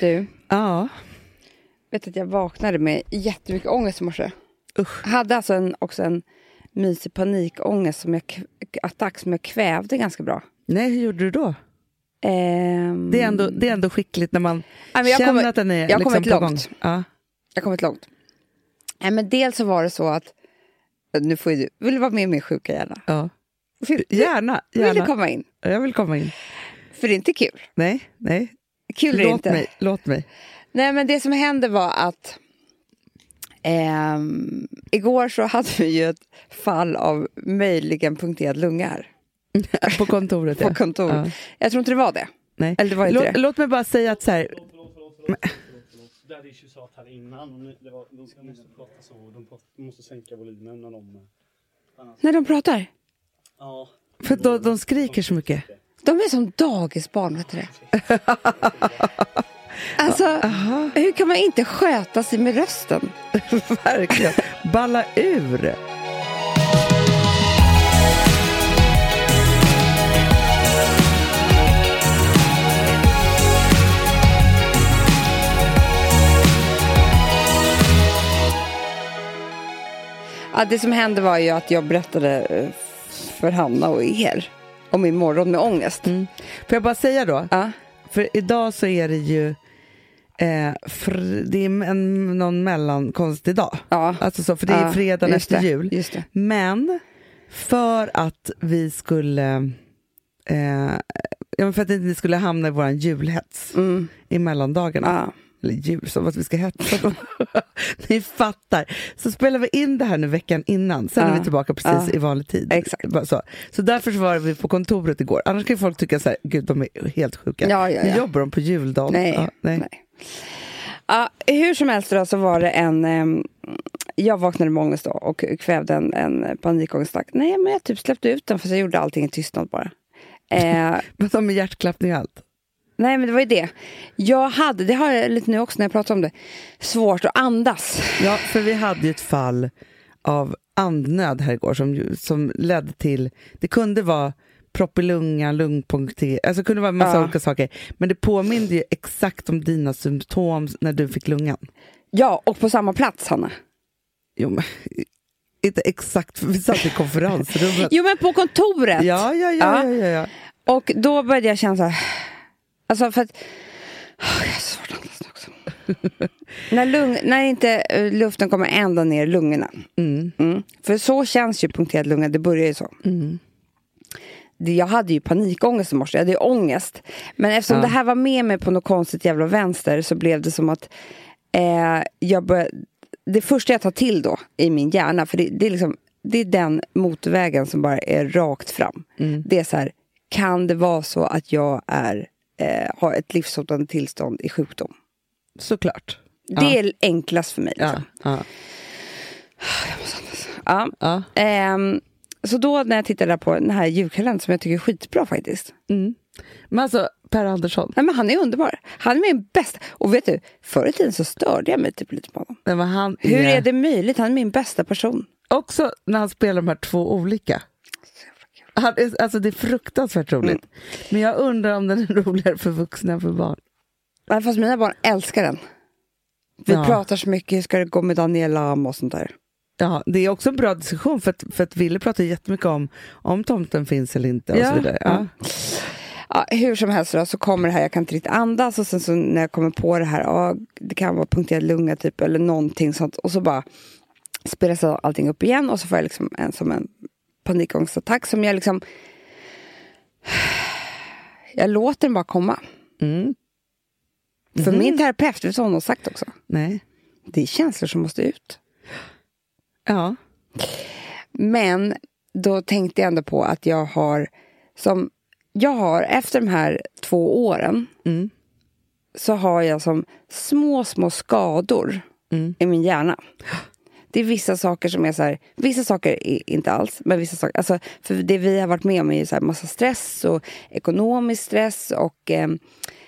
Du, Ja. vet att jag vaknade med jättemycket ångest i morse. Usch. Hade alltså en, också en mysig panikångest som jag, attack som jag kvävde ganska bra. Nej, hur gjorde du då? Ehm, Det är ändå, det är ändå skickligt när man jag känner kommer- att den är jag liksom på långt. gång. Ja. Jag har kommit långt. Nej, men dels så var det så att, nu får du, vill du vara med i min sjuka hjärna? Ja. Vill, Gärna. vill du gärna. komma in? Jag vill komma in. För det är inte kul. Nej, nej. Kul det Låt inte. mig, låt mig. Nej, men det som hände var att ehm, igår så hade vi ju ett fall av möjligen punkterad lunga här På kontoret, på kontor. Ja. Jag tror inte det var det. Nej. Eller det var inte Låt, det. låt mig bara säga att så här, Förlåt, förlåt, förlåt. Daddy Issues sa att här innan, det var, de måste prata så, de, pratar, måste sänka volymen när de... När de pratar. Ja. för de, de skriker så mycket. De är som dagisbarn, vet du det? Alltså, hur kan man inte sköta sig med rösten? Verkligen. Balla ur. Ja, det som hände var ju att jag berättade eh, för Hanna och er om min morgon med ångest. Mm. Får jag bara säga då? Ja. För idag så är det ju eh, fr- det är en, någon mellankonstig dag. Ja. Alltså så, för det är Ja, fredagen efter det, jul. Men för att vi skulle eh, för att ni skulle hamna i våran julhets Mm. i mellandagarna. Ja. Eller jul, som att vi ska hetsa dem. Ni fattar. Så spelar vi in det här nu veckan innan, sen är Ja. vi tillbaka precis Ja. i vanlig tid. Exakt. Så. så därför så var vi på kontoret igår. Annars kan ju folk tycka så här, gud de är helt sjuka. Ja, ja, Nu ja. jobbar de på juldagen. Nej. Ja, nej. nej. Ja, hur som helst då, så var det en... ehm, jag vaknade med ångest då och kvävde en, en panikångestattack. Nej, men jag typ släppte ut den för jag gjorde allting i tystnad bara. Eh, Men de med hjärtklappning och allt. Nej, men det var ju det. Jag hade, det har jag lite nu också när jag pratar om det, svårt att andas. Ja, för vi hade ju ett fall av andnöd här igår som, som ledde till, det kunde vara propp i lungan, lungpunktering, alltså det kunde vara en massa Ja. olika saker. Men det påminde ju exakt om dina symptom när du fick lungan. Ja, och på samma plats, Hanna. Jo, men, inte exakt, för vi satt i konferensrummet. Jo, men på kontoret. Ja, ja, ja, Ja. ja, ja, ja. Och då började jag känna så här... Alltså för att... Åh, jag har svårt att andas också. när, lung, när inte eh, luften kommer ända ner i lungorna. Mm, Mm. För så känns ju punkterad lunga, det börjar ju så. mm. Det, jag hade ju panikångest i morse, jag hade ju ångest. Men eftersom Ja. det här var med mig på något konstigt jävla vänster så blev det som att eh, jag började, det första jag tar till då i min hjärna, för det, det, är liksom, det är den motorvägen som bara är rakt fram. Mm. Det är så här, kan det vara så att jag är, eh, har ett livshotande tillstånd i sjukdom? Såklart. Det är enklast för mig. Ja, Liksom. ja, Ja. ja. Ehm, så då när jag tittade på den här julkalendern som jag tycker är skitbra faktiskt. Mm. Men alltså, Per Andersson, Nej, men han är underbar. Han är min bästa. Och vet du, förr i tiden så störde jag mig typ lite på honom. nej, men han Hur är det möjligt? Han är min bästa person. Också när han spelar de här två olika. Alltså det är fruktansvärt roligt. Mm. Men jag undrar om den är roligare för vuxna än för barn. Nej, Fast mina barn älskar den. Vi Ja. pratar så mycket, hur ska det gå med Daniela Am och sånt där. Ja, det är också en bra diskussion för att, för att Ville pratar jättemycket om om tomten finns eller inte och Ja. så vidare. Ja. Ja, hur som helst då, så kommer det här, jag kan inte riktigt andas och sen så när jag kommer på det här, ja, det kan vara punkterad lunga typ eller någonting sånt och så bara spelas allting upp igen och så får jag liksom en som en panikångestattack som jag liksom jag låter den bara komma. Mm. För min terapeut, vet du vad hon har sagt också? Nej. Det är känslor som måste ut. Ja. Men då tänkte jag ändå på att jag har som jag har efter de här två åren Mm. så har jag som små, små skador Mm. i min hjärna. Det är vissa saker som är så här, vissa saker är inte alls, men vissa saker, alltså för det vi har varit med om är ju så här massa stress och ekonomisk stress och eh,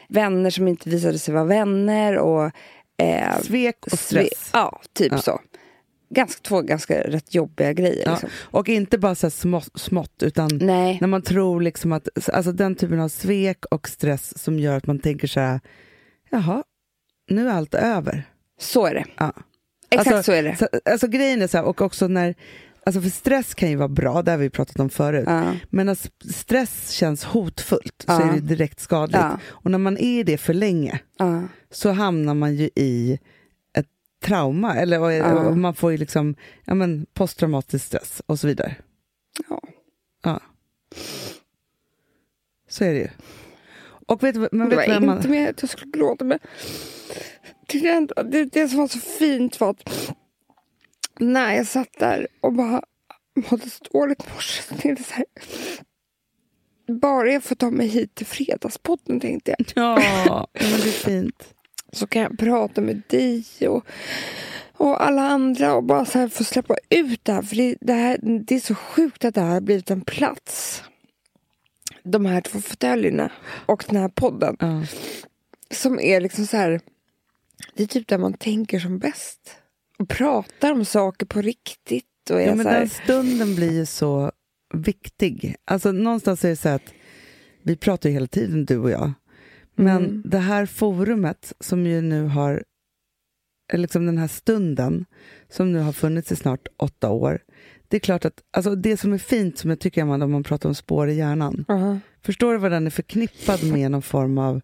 vänner som inte visade sig vara vänner och eh, Svek och stress. sve- ja, typ Ja. så. Ganska, två ganska rätt jobbiga grejer. Ja. Liksom. Och inte bara så smått, smått utan Nej. när man tror liksom att alltså den typen av svek och stress som gör att man tänker så här, jaha, nu är allt över. Så är det. Ja. Exakt Alltså, så är det. Så, alltså grejen är så här, och också när, alltså för stress kan ju vara bra, det har vi pratat om förut. Ja. Men när stress känns hotfullt så Ja. är det direkt skadligt. Ja. Och när man är i det för länge så hamnar man ju i ett trauma, eller man får ju liksom ja, men, posttraumatisk stress och så vidare. Ja. Ja. Så är det ju. Och vet, men Det vet var du vad inte man... med att jag skulle gråta, men det, det, det som var så fint var att när jag satt där och bara mådde så dåligt i morse, så tänkte jag så här, bara jag får ta mig hit till Fredagspodden, tänkte jag, Ja, men det är fint. så kan jag prata med dig och, och alla andra och bara så här få släppa ut det här. För det, det, här, det är så sjukt att det här har blivit en plats. De här två fåtöljerna och den här podden. Ja. som är liksom så här. Det är typ där man tänker som bäst. Och pratar om saker på riktigt. Och är Ja, men här, den stunden blir ju så viktig. Alltså någonstans är det så att vi pratar ju hela tiden du och jag. Men Mm. det här forumet som ju nu har, liksom den här stunden som nu har funnits i snart åtta år. Det är klart att, alltså det som är fint som jag tycker Amanda, om man pratar om spår i hjärnan. Ja. Förstår du vad den är förknippad med någon form av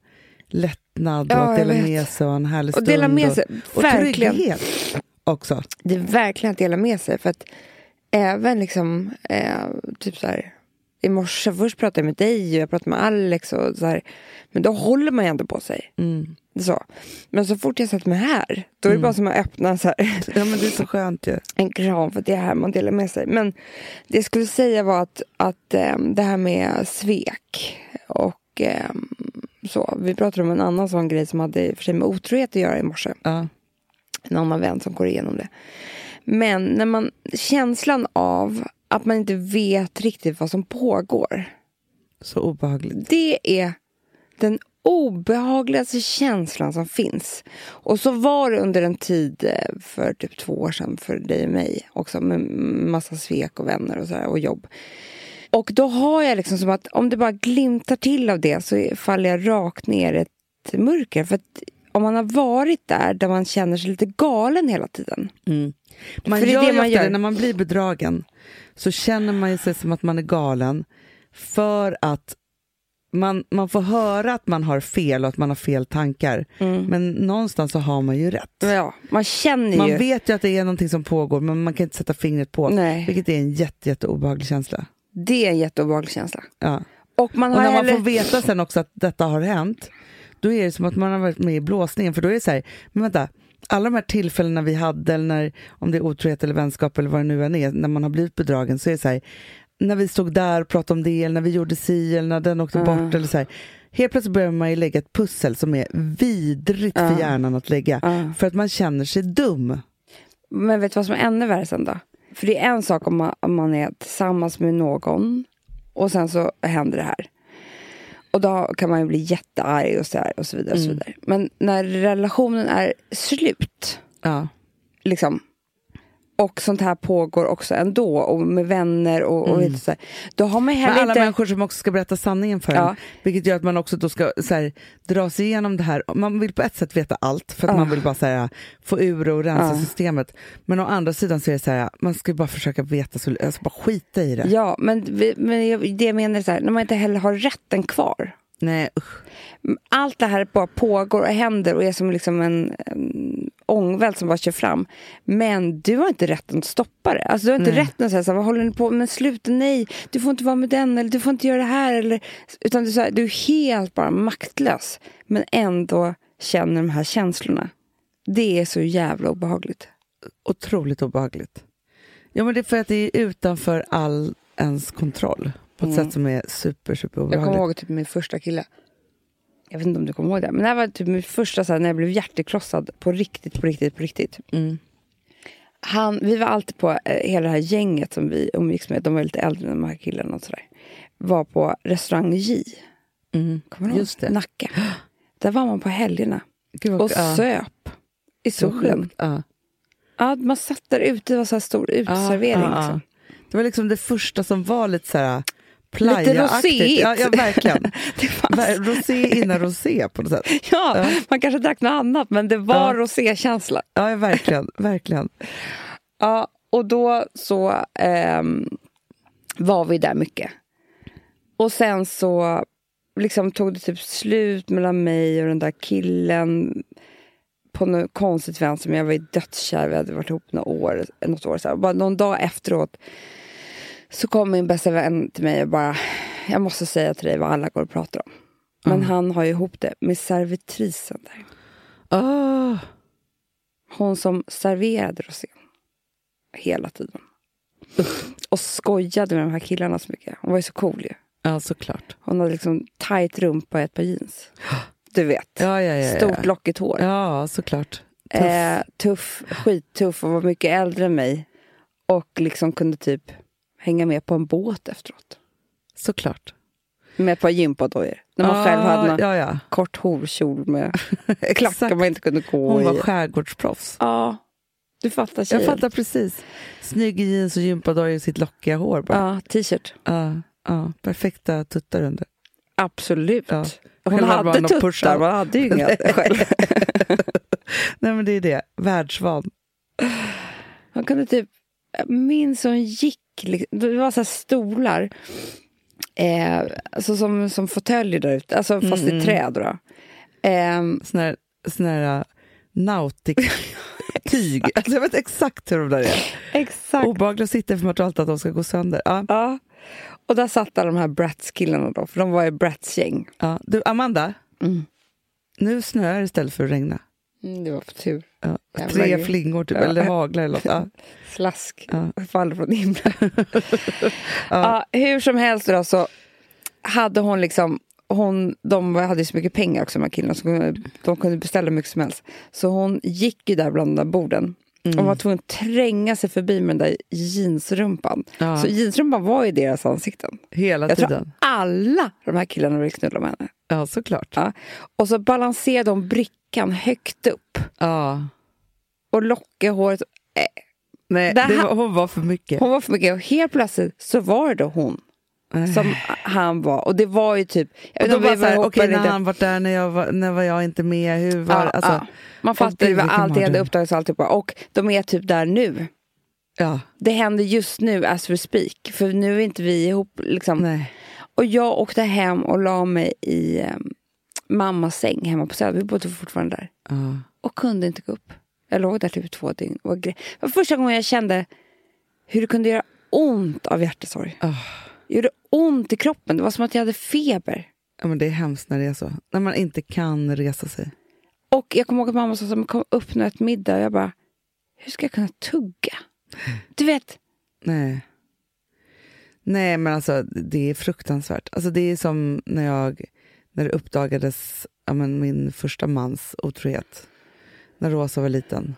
lättnad och Ja, att dela med sig och en härlig Och stund. dela med sig. och, och trygghet också. Det är verkligen att dela med sig. För att även liksom, eh, typ så här. I morse, först pratade jag med dig och jag pratade med Alex och så här. Men då håller man ju ändå på sig. Mm. Så. Men så fort jag sätter mig här, då är det bara som att öppna så här, Ja men det är så skönt ju. en kram för det är här man delar med sig. Men det jag skulle säga var att, att ehm, det här med svek och ehm, så. Vi pratade om en annan sån grej som hade för sig med otrohet att göra i morse. Ja. En annan vän som går igenom det. Men när man, känslan av att man inte vet riktigt vad som pågår. Så obehagligt. Det är den obehagligaste känslan som finns. Och så var det under en tid eh, för typ två år sedan för dig och mig också med massa svek och vänner och, så här, och jobb. Och då har jag liksom som att om det bara glimtar till av det så faller jag rakt ner i ett mörker. För att om man har varit där, där man känner sig lite galen hela tiden. Man För det gör det man gör. det när man blir bedragen så känner man ju sig som att man är galen för att man, man får höra att man har fel och att man har fel tankar. Men någonstans så har man ju rätt. Ja, man känner Man ju. vet ju att det är någonting som pågår men man kan inte sätta fingret på. Nej. Vilket är en jätte, jätte obehaglig känsla. Det är en jätteobehaglig känsla. Ja. Och man Och när man heller... får veta sen också att detta har hänt, då är det som att man har varit med i blåsningen. För då är det så här, men vänta, alla de här tillfällena vi hade, eller när, om det är otrohet eller vänskap eller vad det nu än är, när man har blivit bedragen, så är det så här, när vi stod där och pratade om det, eller när vi gjorde si, eller när den åkte bort, eller så här. Helt plötsligt börjar man ju lägga ett pussel som är vidrigt för hjärnan att lägga, Ja. för att man känner sig dum. Men vet du vad som är ännu värre sen då? För det är en sak om man, om man är tillsammans med någon och sen så händer det här. Och då kan man ju bli jättearg och så, här och så vidare. Och så vidare. Men när relationen är slut, Ja. liksom, och sånt här pågår också ändå, och med vänner och, och vet, så här, då har man Men heller alla inte... människor som också ska berätta sanningen för Ja. en, vilket gör att man också då ska så här, dra sig igenom det här. Man vill på ett sätt veta allt för att Ja. man vill bara så här, få ur och rensa Ja. systemet. Men å andra sidan så är det så här, man ska bara försöka veta, så, alltså bara skita i det. Ja, men, men det jag menar är så här, när man inte heller har rätten kvar. Nej usch. allt det här bara pågår och händer och är som liksom en, en ångvält som bara kör fram. Men du har inte rätten att stoppa det. Alltså, du har inte Nej. rätten att säga så här, vad håller ni på med? Men sluta, nej, du får inte vara med den eller du får inte göra det här. Eller, utan du, så här, du är helt bara maktlös. Men ändå känner de här känslorna. Det är så jävla obehagligt. Otroligt obehagligt. Ja men det är för att det är utanför all ens kontroll. På ett Mm. sätt som är super, super Jag kommer obehagligt. ihåg typ min första kille. Jag vet inte om du kommer ihåg det. Men det här var typ min första så här, när jag blev hjärtekrossad på riktigt, på riktigt, på riktigt. Mm. Han, vi var alltid på, eh, hela det här gänget som vi umgicks med, de var lite äldre än de här killarna och sådär. Var på restaurang J, Mm. kommer du ihåg? Nacka. Där var man på helgerna Gud och ja, söp i solen. Ja. Ja, man satt där ute, det var så här stor uteservering. Ja, ja, Liksom. ja. Det var liksom det första som var lite så här playa-aktigt. roséigt. Ja, ja, verkligen. Det fanns, Rosé innan rosé på något sätt. ja, Ja. man kanske drack något annat, men det var Ja. rosékänsla. Ja, verkligen. verkligen. Ja, och då så ehm, var vi där mycket. Och sen så liksom tog det typ slut mellan mig och den där killen på något konstigt vänster, men jag var ju dödskär. Vi hade varit ihop några år, något år. Så här. Bara någon dag efteråt så kom min bästa vän till mig och bara, jag måste säga till dig vad alla går och pratar om. Men Mm. han har ju ihop det med servitrisen där. Ah, Hon som serverade rosén. Hela tiden. Och skojade med de här killarna så mycket. Hon var ju så cool ju. ja, såklart. Hon hade liksom tight rumpa och ett par jeans. Du vet. Ja, ja, ja. Stort lockigt hår. Ja, såklart. Tuff. Eh, tuff, skittuff och var mycket äldre än mig. Och liksom kunde typ hänga med på en båt efteråt. Såklart. Med ett par gympadojor. När man Ah, själv hade någon ja, ja. kort horkjol med klackar man inte kunde gå Hon var i. skärgårdsproffs. Ja, du fattar tjejen. Jag fattar precis. Snygg i jeans och gympadojor och sitt lockiga hår. Bara. Ja, t-shirt. Ja, perfekta tuttar under. Absolut. Ja. Hon Själv hade man hade tuttar, man hade ju inga själv. Nej men det är det, världsvan. Han kunde typ, jag minns hon gick, liksom, det var så stolar, eh, alltså som, som fåtöljer där ute, alltså fast Mm, i mm. träd då. Eh, Sån här, sån här uh, nautic-tyg. alltså, jag vet exakt hur de där är. exakt. Obehagligt att sitta för man tror alltid att de ska gå sönder. Ja, Ja. Och där satt alla de här Bratz-killarna då, för de var ju Bratz-gäng. ja. Du, Amanda, Mm. nu snöar det istället för att regna. Mm, det var för tur. Ja. Tre gud. flingor typ, Ja. eller haglar eller något. Ja. Slask. Ja. Faller från himlen. ja. hur som helst då så hade hon liksom hon, de hade ju så mycket pengar också de här killarna, så de kunde beställa mycket som helst. Så hon gick ju där bland de där borden. Mm. Och var tvungen att tränga sig förbi med den där jeansrumpan. Ja. Så jeansrumpan var ju deras ansikten. Hela Jag tror tiden. alla de här killarna ville knulla med henne. Ja, såklart. Ja. Och så balanserade de brickan högt upp Ja. och lockade håret. Nej, Det det var, hon var för mycket. Hon var för mycket och helt plötsligt så var det då hon som han var. Och det var ju typ... Och då var så här, okej när han var där, när, jag var, när var jag inte med, hur var Ja, alltså, ja. Man fattar ju vad vilken allt det hade uppdagats och alltihopa. Och de är typ där nu. ja, Det händer just nu as we speak. För nu är inte vi ihop. Liksom. nej. Och jag åkte hem och la mig i eh, mammas säng hemma på Söder. Vi bodde fortfarande där. Ja. Och kunde inte gå upp. Jag låg där typ två dygn. Och det var första gången jag kände hur det kunde göra ont av hjärtesorg. Ah. Det gjorde ont i kroppen. Det var som att jag hade feber. ja, men det är hemskt när det är så. När man inte kan resa sig. Och jag kommer ihåg att mamma sa att kom upp nu ett middag och jag bara, hur ska jag kunna tugga? Du vet, Nej. Nej, men alltså det är fruktansvärt. Alltså det är som när jag, när det uppdagades ja, men, min första mans otrohet. När Rosa var liten.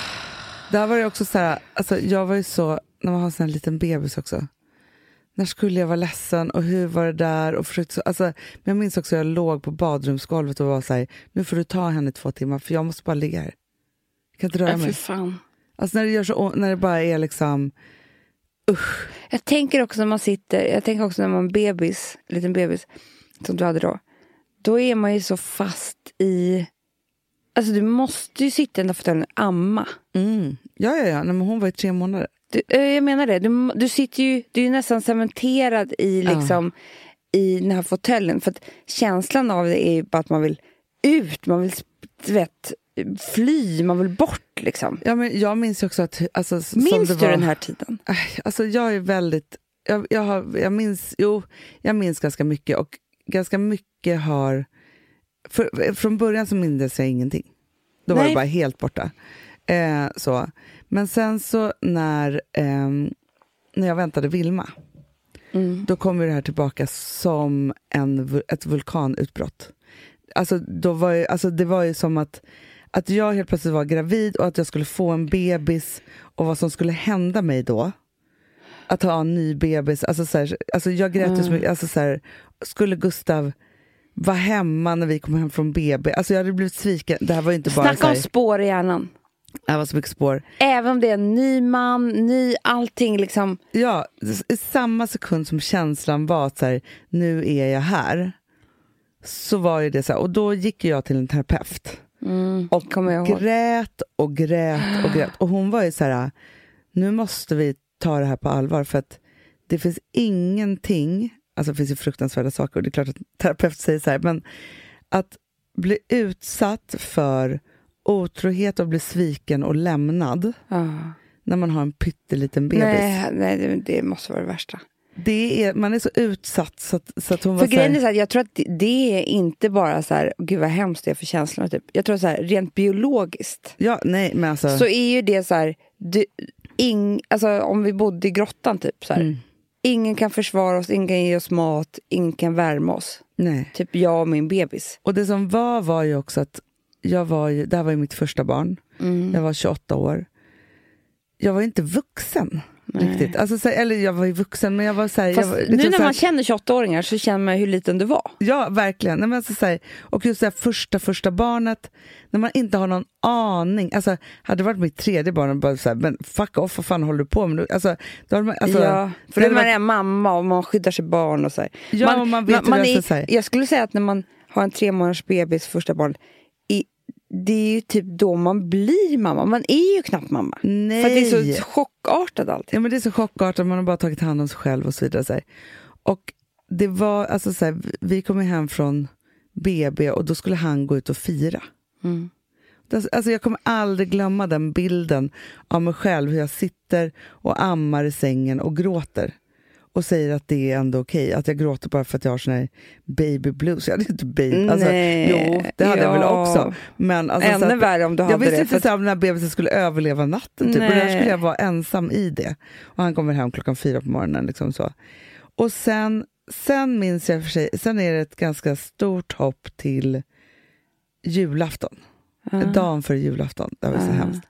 Där var det också så här, alltså jag var ju så, när man har en sån här liten bebis också. När skulle jag vara ledsen och hur var det där? Och försökte så, alltså, men jag minns också att jag låg på badrumsgolvet och var så här, nu får du ta henne i två timmar för jag måste bara ligga här. Jag kan inte röra äh, mig. fan. Alltså när det, gör så, när det bara är liksom, Jag tänker också när man sitter, jag tänker också när man är bebis, en liten bebis, som du hade då. Då är man ju så fast i, alltså du måste ju sitta i den där fåtöljen och amma. mm. ja ja ja, Nej, men hon var ju tre månader. Du, eh, jag menar det, du, du sitter ju, du är ju nästan cementerad i Ja. liksom, i den här fåtöljen. För att känslan av det är ju bara att man vill ut, man vill du vet, fly, man vill bort liksom. Ja, men jag minns ju också att... Alltså, Minns du var, den här tiden? Äh, Alltså jag är väldigt... Jag, jag, har, jag minns... Jo, jag minns ganska mycket och ganska mycket har... För, från början så minns jag ingenting. Då var Nej. det bara helt borta. Eh, så. Men sen så när, ehm, när jag väntade Vilma, Mm. då kom det här tillbaka som en, ett vulkanutbrott. Alltså, då var ju, alltså det var ju som att, att jag helt plötsligt var gravid och att jag skulle få en bebis och vad som skulle hända mig då. Att ha en ny bebis. Alltså, så här, alltså jag grät ju så Mm. mycket. Alltså, så här, skulle Gustav vara hemma när vi kom hem från BB? Alltså jag hade blivit sviken. Det här var inte bara Snacka om här, spår i hjärnan. Det var så mycket spår. Även om det är en ny man, ny allting liksom. Ja, i samma sekund som känslan var att så här, nu är jag här, så var ju det så här, och då gick jag till en terapeut. Mm, och grät och grät och grät. Och hon var ju så här, nu måste vi ta det här på allvar för att det finns ingenting, alltså det finns ju fruktansvärda saker och det är klart att terapeut säger så här, men att bli utsatt för otrohet och bli sviken och lämnad Ja. när man har en pytteliten bebis. Nej, nej, det- det måste vara det värsta. Det är, man är så utsatt så att, så att hon För var så här, grejen är så jag tror att det- är inte bara så här, gud vad hemskt det är för känslorna. Typ. Jag tror så här, rent biologiskt Ja, nej men alltså. så är ju det så här, du, ing, alltså, om vi bodde i grottan typ så. Mm. Ingen kan försvara oss, ingen kan ge oss mat, ingen kan värma oss. nej. Typ jag och min bebis. Och det som var var ju också att jag var ju, det här var ju mitt första barn. Mm. Jag var 28 år. Jag var inte vuxen riktigt. Alltså, så, eller jag var ju vuxen men jag var så här, Fast var, nu liksom när så här- man känner 28-åringar så känner man hur liten du var. Ja, verkligen. Nej, men alltså, så här, och just det här första, första barnet, när man inte har någon aning. Alltså, hade det varit mitt tredje barn och bara så här, men fuck off, vad fan håller du på med? Alltså, då hade man, alltså, ja, för när man är mamma och man skyddar sig barn och så. Ja, och man vet hur det är, så. Jag skulle säga att när man har en tre månaders bebis, första barn, det är ju typ då man blir mamma. Man är ju knappt mamma. Nej. För det är så chockartat allt. Ja, men det är så chockartat, man har bara tagit hand om sig själv och så vidare. Så. Och det var, alltså så här, vi kom hem från BB och då skulle han gå ut och fira. Mm. Alltså jag kommer aldrig glömma den bilden av mig själv, hur jag sitter och ammar i sängen och gråter. Och säger att det är ändå okej, att jag gråter bara för att jag har sån här baby blues. Jag hade inte baby, alltså, Nej, jo det hade jag väl ja. också. Men alltså, så Ännu att- värre om du jag hade visste det. inte För så här om den här bebisen skulle överleva natten. Typ. Och där skulle jag vara ensam i det. Och han kommer hem klockan fyra på morgonen. Liksom så. Och sen, sen minns jag för sig, sen är det ett ganska stort hopp till julafton. Ja. Dagen före julafton. Det var så Ah. hemskt.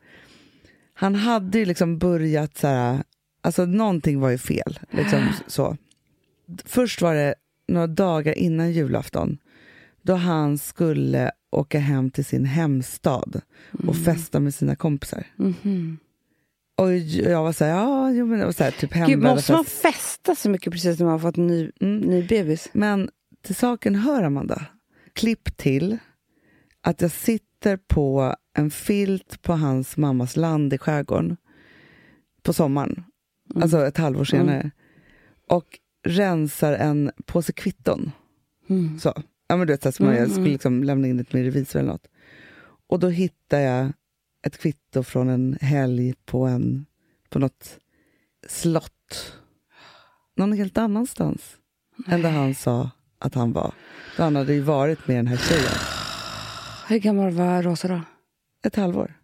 Han hade ju liksom börjat så här, alltså någonting var ju fel. Liksom så. Först var det några dagar innan julafton då han skulle åka hem till sin hemstad och festa med sina kompisar. Mhm. Och jag var så här, ja, jo, men så här, typ Gud, måste man fest. festa så mycket precis när man har fått en ny, Mm. ny bebis? Men till saken hör Amanda, klipp till att jag sitter på en filt på hans mammas land i skärgården på sommaren, Mm. alltså ett halvår senare, och rensar en påse kvitton. Mm. Så. Ja, men du vet, så som Mm, jag skulle mm. liksom lämna in ett med revisor eller något. Och då hittar jag ett kvitto från en helg på, en, på något slott. Någon helt annanstans än där han sa att han var. Då han hade ju varit med den här tjejen. Hur gammal var Rosa då? Ett halvår.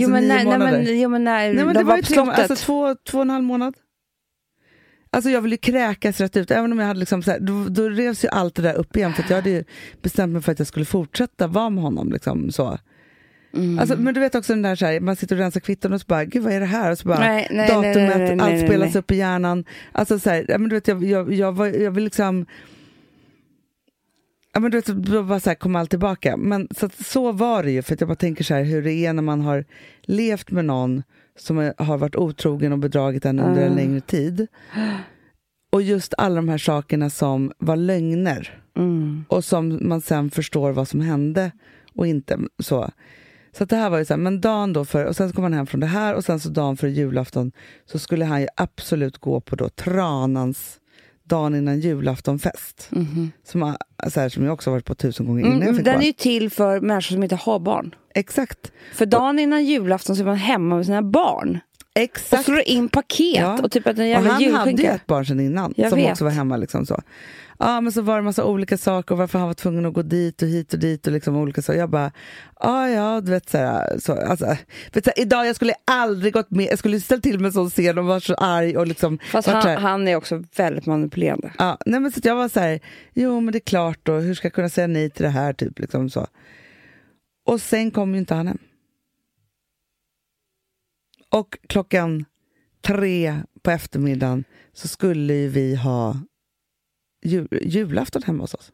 Jo, Alltså men nio nej, månader. men, jo, men när Nej, men de det var var på slottet. alltså två, två och en halv månad. Alltså jag ville ju kräkas rätt ut, även om jag hade liksom så här, då, då revs ju allt det där upp igen för att jag hade ju bestämt mig för att jag skulle fortsätta vara med honom. Liksom, så. Mm. Alltså, men du vet också den där, så här, man sitter och rensar kvitton och så bara, gud vad är det här? Och så bara, Nej, nej, datumet, nej, nej, nej, allt nej, spelas nej. upp i hjärnan. Alltså så här, men du vet, jag, jag, jag, var, jag vill liksom Ja, men du vet, då bara så här, kom allt tillbaka. Men så, att, så var det ju, för att jag bara tänker så här, hur det är när man har levt med någon som har varit otrogen och bedragit en under en Ah. längre tid. Och just alla de här sakerna som var lögner Mm. och som man sen förstår vad som hände och inte så. Så det här var ju så här, men dagen då för, och sen kom han hem från det här och sen så dagen för julafton så skulle han ju absolut gå på då Tranans dagen innan julaftonfest. Mhm. Som, har- så här, som jag också varit på tusen gånger innan jag Mm, fick den barn. är ju till för människor som inte har barn. Exakt. För dagen innan julafton så är man hemma med sina barn. Och Exakt. slår in paket Ja. och typ att en Och han hade ju julskinka. ett barn sedan innan Jag som vet. också var hemma. Liksom så. Ja, men så var det massa olika saker och varför han var tvungen att gå dit och hit och dit och liksom olika saker. Jag bara, ja ja, du vet så här, så, alltså, vet, så här, idag jag skulle aldrig gått med, jag skulle ställt till med en sån scen och varit så arg och liksom Fast han, han är också väldigt manipulerande. Ja, nej men så jag var så här, jo men det är klart då, hur ska jag kunna säga nej till det här? Typ, liksom så. Och sen kom ju inte han hem. Och klockan tre på eftermiddagen så skulle ju vi ha jul, julafton hemma hos oss.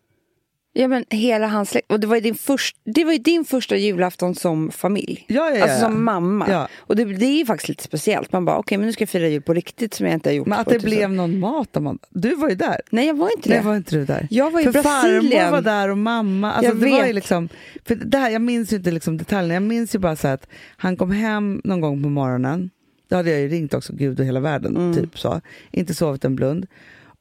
Ja, men hela hans släkt. Och det var, ju din först, det var ju din första julafton som familj. Ja, ja, ja, Alltså som mamma. Ja. Och det, det är ju faktiskt lite speciellt. Man bara, okej, men nu ska jag fira jul på riktigt som jag inte har gjort Men att det tusen- blev någon mat, Amanda. Du var ju där. Nej, jag var inte Nej, det. var inte du där? Jag var i för Brasilien. farmor var där och mamma. Alltså, Jag det var ju vet. liksom, för det här, jag minns ju inte liksom detaljerna. Jag minns ju bara så att han kom hem någon gång på morgonen. Då hade jag ju ringt också, Gud och hela världen. Mm. Typ så. Inte sovit en blund.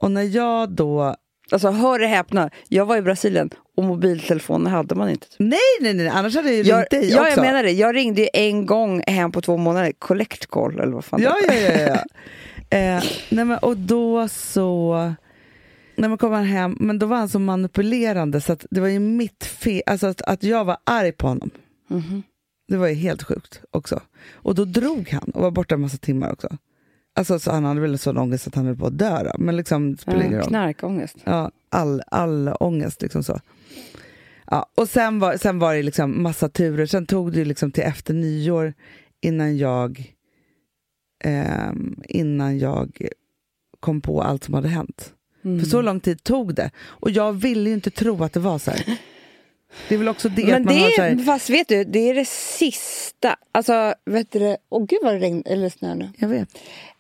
Och när jag då... Alltså, hör och häpna. Jag var i Brasilien och mobiltelefoner hade man inte. Nej, nej, nej, annars hade jag ju Jag, ringt dig ja, också. jag menar det. Jag ringde ju en gång hem på två månader. Collect call eller vad fan Ja, det ja, ja. ja. eh, nej, men, och då så... När man kom hem, men då var han så manipulerande så att det var ju mitt fel, alltså att, att jag var arg på honom. Mhm. Det var ju helt sjukt också. Och då drog han och var borta en massa timmar också. Alltså så han hade väl sån ångest att han höll på att dö då. Men liksom, spelar Ja, knarkångest. Ja, all, all ångest liksom så. Ja, och sen var, sen var det liksom massa turer. Sen tog det liksom till efter nyår innan jag ehm, innan jag kom på allt som hade hänt. Mm. För så lång tid tog det. Och jag ville ju inte tro att det var så här. Det är väl också det Men att man det har så är, här, fast vet du, det är det sista. Alltså, vet du det? Åh gud vad det regn eller snö nu. Jag vet.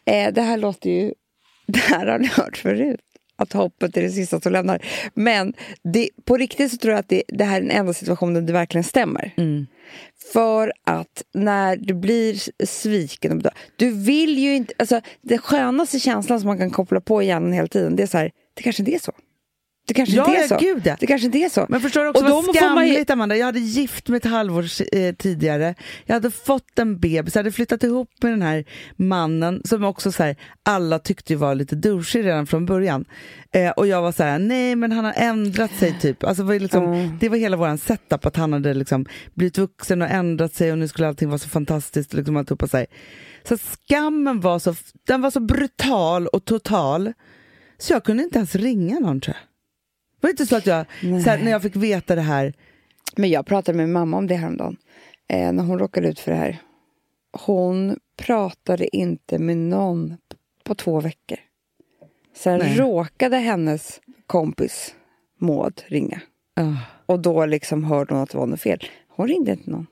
Eh, det här låter ju... Det här har ni hört förut. Att hoppet är det sista som lämnar. Men det, på riktigt så tror jag att det, det här är den enda situationen det verkligen stämmer. Mm. För att när du blir sviken, du vill ju inte... Alltså, det skönaste känslan som man kan koppla på i hjärnan hela tiden, det är så här, det kanske inte är så. Det kanske Ja, inte är så. gud, ja. Det kanske inte är så. Men förstår du också Och då vad får man skamligt Amanda? Jag hade gift mig ett halvår eh, tidigare. Jag hade fått en bebis, jag hade flyttat ihop med den här mannen som också så här, alla tyckte var lite douchig redan från början. Eh, och jag var så här, nej men han har ändrat sig typ. Alltså, var liksom, Mm. det var hela våran setup, att han hade liksom blivit vuxen och ändrat sig och nu skulle allting vara så fantastiskt. Liksom alltihopa så, här. så skammen var så, den var så brutal och total så jag kunde inte ens ringa någon tror jag. Var inte så att jag, här, när jag fick veta det här, Men jag pratade med mamma om det häromdagen. Eh, när hon råkade ut för det här. Hon pratade inte med någon på två veckor. Sen Nej. råkade hennes kompis Maud ringa. ah, Och då liksom hörde hon att det var något fel. Hon ringde inte någon.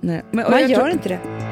nej. Men, Man gör tror- inte det.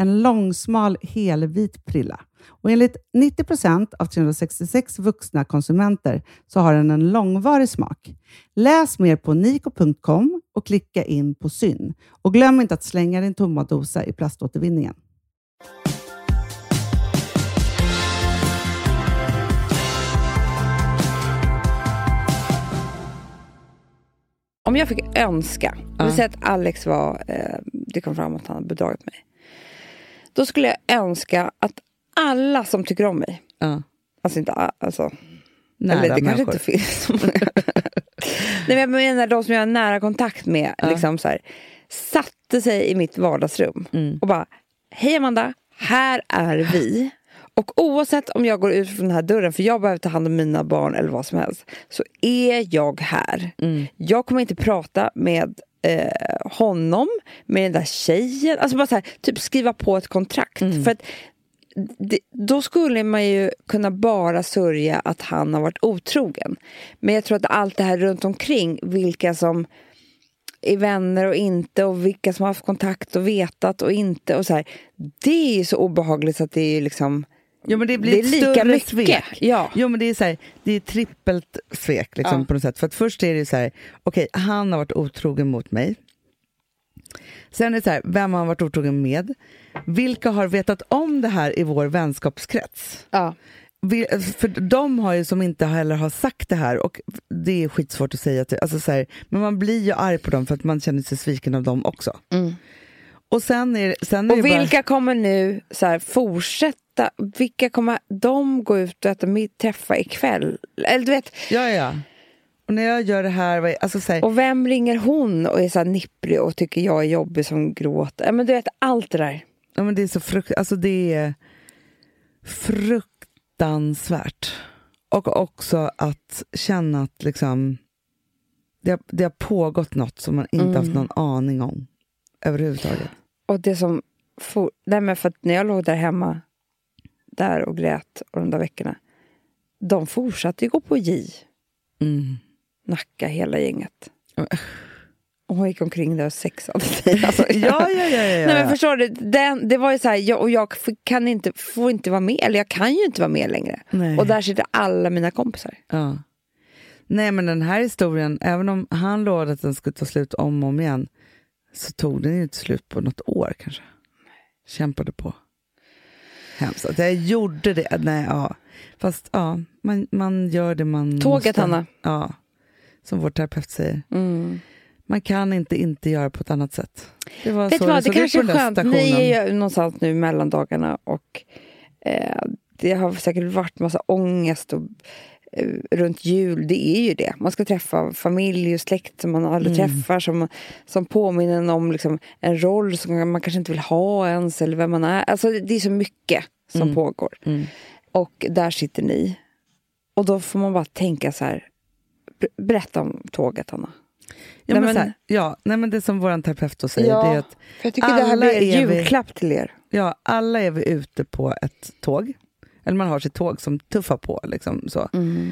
En långsmal helvit prilla. Och enligt 90 procent av 366 vuxna konsumenter så har den en långvarig smak. Läs mer på niko.com och klicka in på Syn. Och glöm inte att slänga din tomma dosa i plaståtervinningen. Om jag fick önska, vi säger att Alex var, eh, det kom fram att han hade bedragit mig. Då skulle jag önska att alla som tycker om mig, Ja. alltså inte alltså, Nära eller det kanske människor. inte finns så många. men jag menar de som jag har nära kontakt med, liksom så här, satte sig i mitt vardagsrum Mm. och bara, hej Amanda, här är vi. Och oavsett om jag går ut från den här dörren, för jag behöver ta hand om mina barn eller vad som helst, så är jag här. Mm. Jag kommer inte prata med eh, honom, med den där tjejen. Alltså bara så här, typ skriva på ett kontrakt. Mm. För att det, då skulle man ju kunna bara sörja att han har varit otrogen. Men jag tror att allt det här runt omkring, vilka som är vänner och inte och vilka som har haft kontakt och vetat och inte och så här. Det är ju så obehagligt så att det är ju liksom Jo, men det blir det är lika mycket. svek. Ja. Jo, men det är, så här, det är trippelt svek liksom, Ja. på något sätt. För först är det så här, okej, han har varit otrogen mot mig. Sen är det så här, vem har han varit otrogen med? Vilka har vetat om det här i vår vänskapskrets? Ja. Vi, för de har ju som inte heller har sagt det här och det är skitsvårt att säga till, alltså så här, men man blir ju arg på dem för att man känner sig sviken av dem också. Mm. Och sen är, sen är Och det bara, vilka kommer nu så här, fortsätta? Vilka kommer de gå ut och äta mid- träffa ikväll? Eller du vet, ja, ja. Och när jag gör det här, alltså så här, och vem ringer hon och är så här nipprig och tycker jag är jobbig som gråter? Men du vet, allt det där. Ja, men det är så frukt, alltså det är fruktansvärt. Och också att känna att liksom, det, har, det har pågått något som man inte Mm. haft någon aning om överhuvudtaget. Och det som... For, nej men för att när jag låg där hemma där och grät och de där veckorna. De fortsatte ju gå på J. Mm. Nacka hela gänget. Ja. Och hon gick omkring där och sexade sig. Alltså, Ja, ja, ja. ja, ja. Nej men förstår du, den, det var ju så här, jag, och jag kan inte, får inte vara med, eller jag kan ju inte vara med längre. Nej. Och där sitter alla mina kompisar. Ja. Nej, men den här historien, även om han lovade att den skulle ta slut om och om igen, så tog den ju inte slut på något år kanske. Kämpade på. Hemskt. Att jag gjorde det. Nej, ja. Fast ja, man, man gör det man Tåget, måste. Hanna. Ja, som vår terapeut säger. Mm. Man kan inte inte göra på ett annat sätt. Det var Vet så vad, det ut kanske är skönt. Ni är någonstans nu mellan dagarna och eh, det har säkert varit massa ångest och, runt jul. Det är ju det. Man ska träffa familj och släkt som man aldrig Mm. träffar som, som påminner om liksom, en roll som man kanske inte vill ha ens eller vem man är. Alltså, det är så mycket som Mm. pågår. Mm. Och där sitter ni. Och då får man bara tänka så här. ber- Berätta om tåget, Anna. Ja, Nej, men men- här, ja, nej, men det som vår terapeut då säger, Ja. det är att För jag tycker det här Alla blir en julklapp till er. Ja, alla är vi ute på ett tåg. Eller man har sitt tåg som tuffar på. Liksom, så. Mm.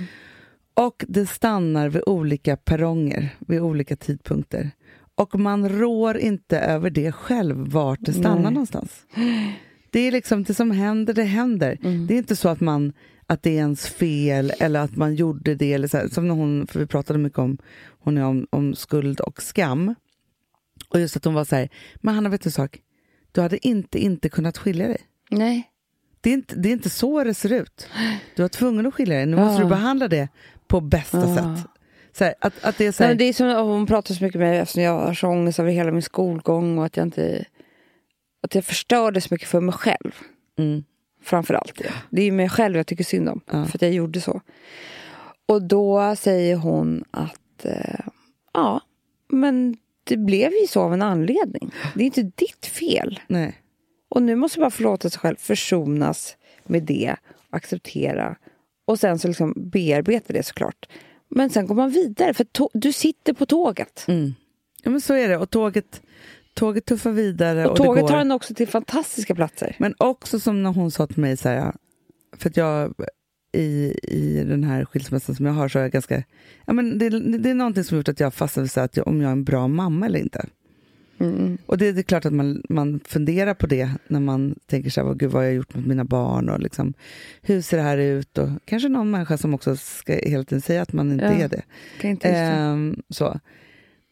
Och det stannar vid olika perronger, vid olika tidpunkter. Och man rår inte över det själv, vart det stannar Nej. någonstans. Det är liksom det som händer, det händer. Mm. Det är inte så att, man, att det är ens fel eller att man gjorde det. Eller så här, som när hon, för vi pratade mycket om, hon är om, om skuld och skam. Och just att hon var så här, men Hanna vet du en sak? Du hade inte inte kunnat skilja dig. Nej. Det är, inte, det är inte så det ser ut. Du var tvungen att skilja dig. Nu måste du behandla det på bästa sätt. Här, att, att det är Nej, här, men det är som, hon pratar så mycket med mig eftersom jag har så ångest över hela min skolgång och att jag inte... Att jag förstörde så mycket för mig själv. mm, Framför allt det. Är mig själv jag tycker synd om. Ja. För att jag gjorde så. Och då säger hon att eh, ja, men det blev ju så av en anledning. Det är inte ditt fel. nej. Och nu måste jag bara förlåta sig själv, försonas med det, acceptera och sen så liksom bearbeta det såklart. Men sen går man vidare, för du sitter på tåget. Mm. Ja, men så är det. Och tåget, tåget tuffar vidare. Och Och, tåget tar en också till fantastiska platser. Men också som när hon sa till mig, så här, för att jag i, i den här skilsmässan som jag har så är jag ganska... Ja, men det, det är någonting som gjort att jag så här att jag, om jag är en bra mamma eller inte. Mm. Och det, det är klart att man, man funderar på det när man tänker så här, vad, gud, vad har jag gjort mot mina barn och liksom, hur ser det här ut? Och kanske någon människa som också ska hela tiden säga att man inte Ja, är det. Kan inte. Ehm, så.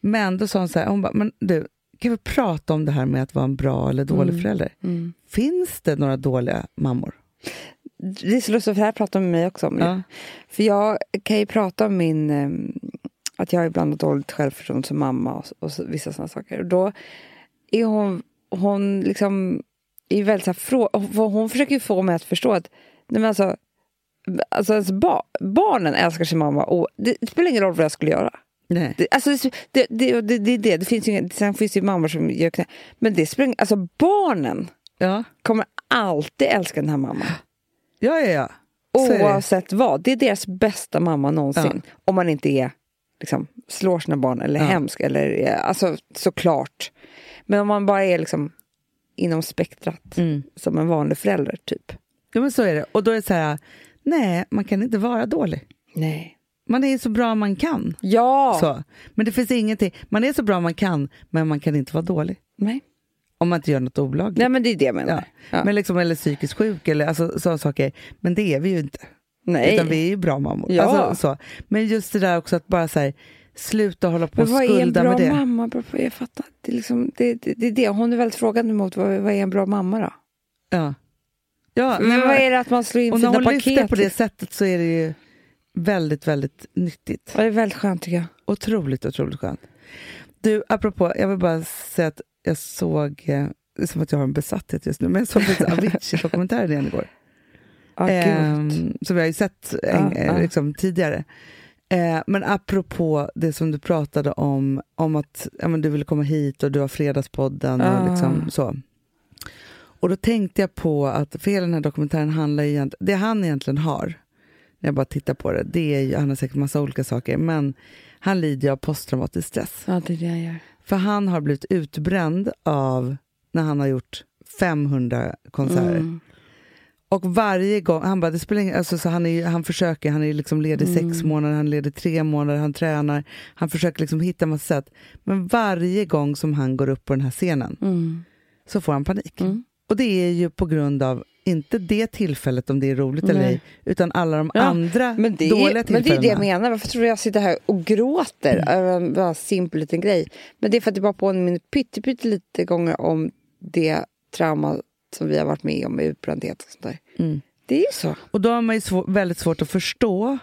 Men då sa hon så här, hon bara, men du, kan vi prata om det här med att vara en bra eller dålig Mm. förälder? Mm. Finns det några dåliga mammor? Det är så lustigt, för det här pratar med mig också om. Ja. För jag kan ju prata om min... att jag ibland har dåligt självförtroende som mamma och, och så, vissa sådana saker. Och då är hon, hon liksom... Är väldigt så här, frå, hon, hon försöker få mig att förstå att nej men alltså, alltså ens ba, barnen älskar sin mamma och det, det spelar ingen roll vad jag skulle göra. Nej. Det, alltså, det, det, det, det, det, det, finns ju, inga- sen finns det ju mammor som gör knä, Men det spelar alltså barnen Ja, kommer alltid älska den här mamman. ja, ja. ja. Så. Oavsett vad. Det är deras bästa mamma någonsin. Om man inte är, liksom, slår sina barn eller Ja. hemsk. Eller, är- alltså, såklart. Men om man bara är liksom, inom spektrat, Mm. som en vanlig förälder, typ. Ja, men så är det. Och då är det så här, nej, man kan inte vara dålig. Nej. Man är så bra man kan. Ja! Så. Men det finns ingenting, man är så bra man kan, men man kan inte vara dålig. Nej. Om man inte gör något olagligt. Nej, men det är det jag menar. Ja. Ja. Men liksom, eller psykiskt sjuk, eller alltså, sådana saker. Men det är vi ju inte. Nej. Utan vi är ju bra mammor. Ja. Alltså, så. Men just det där också att bara säga, sluta hålla på Men och vad är en skulda bra med det. mamma? Jag fattar. Det är, liksom, det, det, det är det. Hon är väldigt frågande mot vad, vad är en bra mamma då? Ja. Ja, Men vad är det att man slår in och när hon paket? lyfter på det sättet så är det ju väldigt, väldigt nyttigt. Ja, det är väldigt skönt tycker jag. Otroligt, otroligt skönt. Du, apropå, jag vill bara säga att jag såg, eh, det är som att jag har en besatthet just nu, men jag såg Avicii-dokumentären igen igår. Gud. Ehm, som jag har ju sett en, eh, ja. liksom, tidigare. Eh, men apropå det som du pratade om, om att ja, du ville komma hit och du har Fredagspodden och Ah. liksom så. Och då tänkte jag på att, för hela den här dokumentären handlar ju egentligen, det han egentligen har, när jag bara tittar på det, det är ju, han har säkert massa olika saker, men han lider ju av posttraumatisk stress. Ja, det är det jag gör. För han har blivit utbränd av när han har gjort 500 konserter. Mm. Och varje gång, han bara, det spelar ingen, alltså, så han, är, han försöker, han är liksom ledig Mm. sex månader, han är ledig tre månader, han tränar, han försöker liksom hitta massa sätt. Men varje gång som han går upp på den här scenen Mm. så får han panik. Mm. Och det är ju på grund av, inte det tillfället om det är roligt eller Nej. ej, utan alla de Ja, andra Men det, dåliga är, men tillfällena. det är det jag menar. Varför tror du jag sitter här och gråter över en bara simpel liten grej? Men det är för att jag bara påminner pytte, pytte lite gånger om det trauma som vi har varit med om utbrändhet och sånt där. Mm. Det är ju så. Och då har man ju svår, väldigt svårt att förstå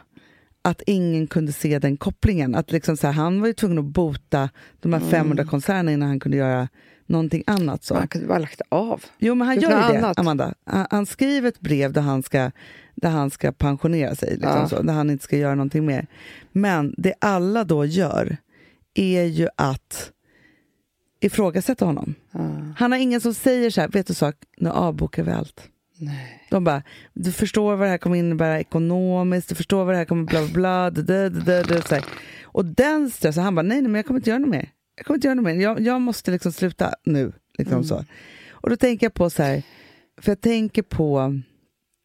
att ingen kunde se den kopplingen. Att liksom så här, han var ju tvungen att bota de här 500 konserterna innan han kunde göra någonting annat. Så. Man kunde bara lagt av. Jo, men han Gjort gör ju det, annat. Amanda. Han, han skriver ett brev där han ska, där han ska pensionera sig, liksom Ja. så, där han inte ska göra någonting mer. Men det alla då gör är ju att ifrågasätta honom. Ja. Han har ingen som säger så här, vet du sak, nu avbokar vi allt. Nej. De bara, du förstår vad det här kommer innebära ekonomiskt, du förstår vad det här kommer bla bla bla, da, da, så här. Och den stressen, han bara, nej, nej men jag kommer inte göra något mer. Jag kommer inte göra något mer, jag, jag måste liksom sluta nu. Liksom så. Och då tänker jag på så här, för jag tänker på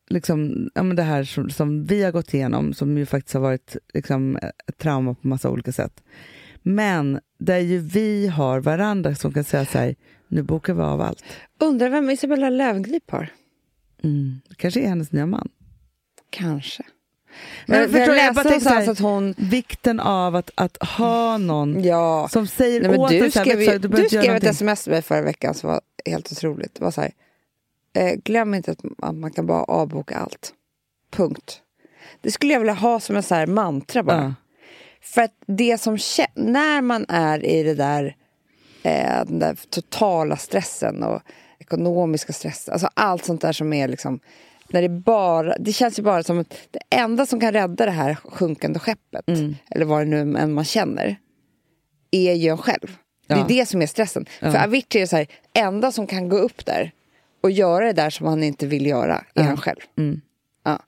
liksom, ja, men det här som, som vi har gått igenom, som ju faktiskt har varit liksom, ett trauma på massa olika sätt. Men där ju vi har varandra som kan säga så här, nu bokar vi av allt. Undrar vem Isabella Löwengrip har? Mm. Det kanske är hennes nya man. Kanske. Men Men, förstår jag jag bara här- att hon... Vikten av att, att ha någon Ja. som säger Nej, men åt du här, skrev, vet du, du skrev ett sms till mig förra veckan som var helt otroligt. Det var så här, eh, glöm inte att, att man kan bara avboka allt. Punkt. Det skulle jag vilja ha som en så här mantra bara. Ja. För att det som när man är i det där, eh, den där totala stressen och ekonomiska stressen, alltså allt sånt där som är liksom när det bara, det känns ju bara som att det enda som kan rädda det här sjunkande skeppet, Mm. eller vad det nu än man känner, är ju en själv. Det Ja. är det som är stressen. Ja. För Avicii är så här, enda som kan gå upp där och göra det där som han inte vill göra, är Ja. han själv. Mm. Ja.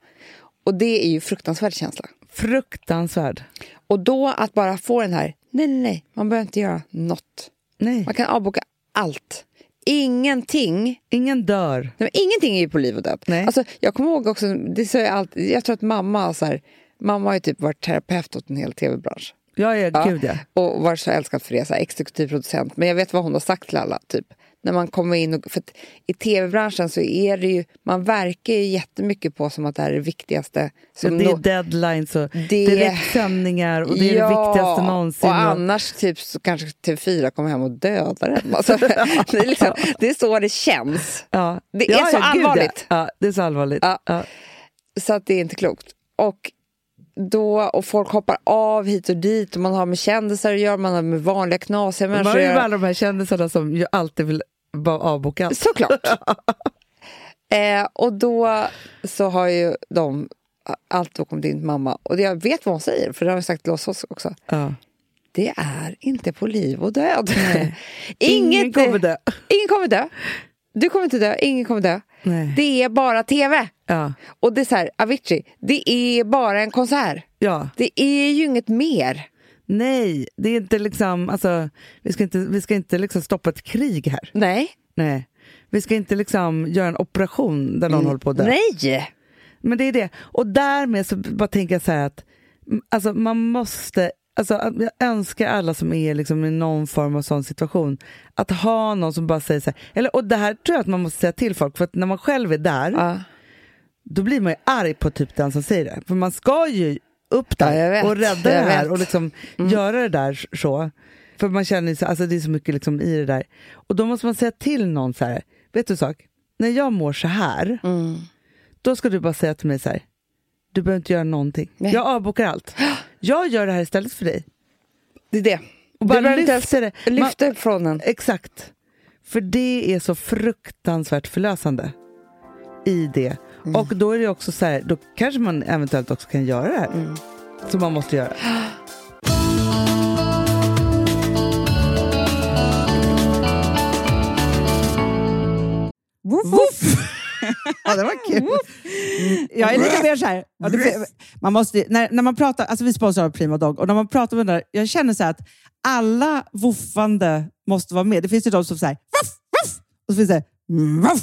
Och det är ju fruktansvärd känsla. Fruktansvärd. Och då att bara få den här, nej, nej, nej, man behöver inte göra något. Nej, Man kan avboka allt. Ingenting. ingen dör. Nej, ingenting är ju på liv och död. Nej. Alltså, jag kommer ihåg också, det sa jag, alltid, jag tror att mamma så här, mamma har ju typ varit terapeut åt en hel tv-bransch. Ja, ja, Ja. gud ja. Och varit så älskad för det, så här, exekutiv producent. Men jag vet vad hon har sagt till alla, typ. När man kommer in och, för I tv-branschen så är det ju, man verkar ju jättemycket på som att det här är det viktigaste. Som det är deadlines och Det- direktsändningar och det är det viktigaste någonsin. Och annars typ, så kanske TV4 kommer hem och dödar en. Alltså, det, är liksom, det är så det känns. ja. det är ja, så ja, allvarligt. Ja. ja, det är så allvarligt. Ja. Ja. Så att det är inte klokt. Och, då, och folk hoppar av hit och dit och man har med kändisar att göra, man har med vanliga knasiga Man människor har att ju göra. alla de här kändisarna som ju alltid vill bara avboka allt. Såklart. eh, och då så har ju de allt då kommit in till mamma. Och jag vet vad hon säger, för det har jag sagt till oss också. Ja. det är inte på liv och död. Ingen kommer dö. ingen kommer dö. Du kommer inte dö, ingen kommer dö. Nej. Det är bara tv. Ja. Och det är så här, Avicii, det är bara en konsert. ja. Det är ju inget mer. Nej, det är inte liksom, alltså, vi ska inte, vi ska inte liksom stoppa ett krig här. Nej. Nej. Vi ska inte liksom göra en operation där någon håller på att dö. Nej! Men det är det. Och därmed så bara tänker jag så här att mm, alltså, man måste, alltså, jag önskar alla som är liksom i någon form av sån situation att ha någon som bara säger så här, eller, och det här tror jag att man måste säga till folk för att när man själv är där Ja. då blir man ju arg på typ den som säger det. För man ska ju upp där vet. och rädda det här vet. Mm. och liksom göra det där så. För man känner så, alltså det är så mycket liksom i det där. Och då måste man säga till någon så här, vet du sak? När jag mår så här, Mm. då ska du bara säga till mig så här, du behöver inte göra någonting. Nej. Jag avbokar allt. Jag gör det här istället för dig. Det är det. Och bara Du lyfter det. ens lyfta ifrån den. Exakt. För det är så fruktansvärt förlösande i det. Mm. Och då är det också så här, då kanske man eventuellt också kan göra det här. Mm. Som man måste göra. Woof, woof. ja, det var kul. Mm, Jag är lite mer så här. Man måste, när, när man pratar, alltså vi sponsrar Prima Dog och när man pratar med den där, jag känner så här att alla woofande måste vara med. Det finns ju de som säger woof, woof, och så finns det woof.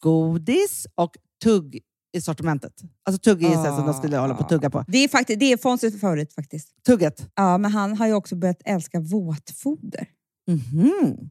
godis och tugg i sortimentet. Alltså tugg är ah. som de skulle hålla på att tugga på. Det är, faktiskt, det är Fonzies favorit faktiskt. Tugget. Ja, men han har ju också börjat älska våtfoder. Mhm.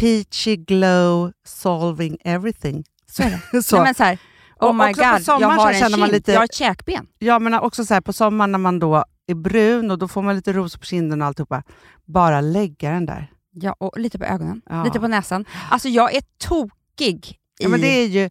Peachy glow solving everything. så är det. så. Nej, men så här, oh my också på god, jag sommaren har en känner man lite- jag har ett käkben. Ja, men också så här, på sommaren när man då är brun och då får man lite rosor på kinden och alltihopa. Bara lägga den där. Ja, och lite på ögonen, Ja. lite på näsan. Alltså jag är tokig i... Ja, men det är ju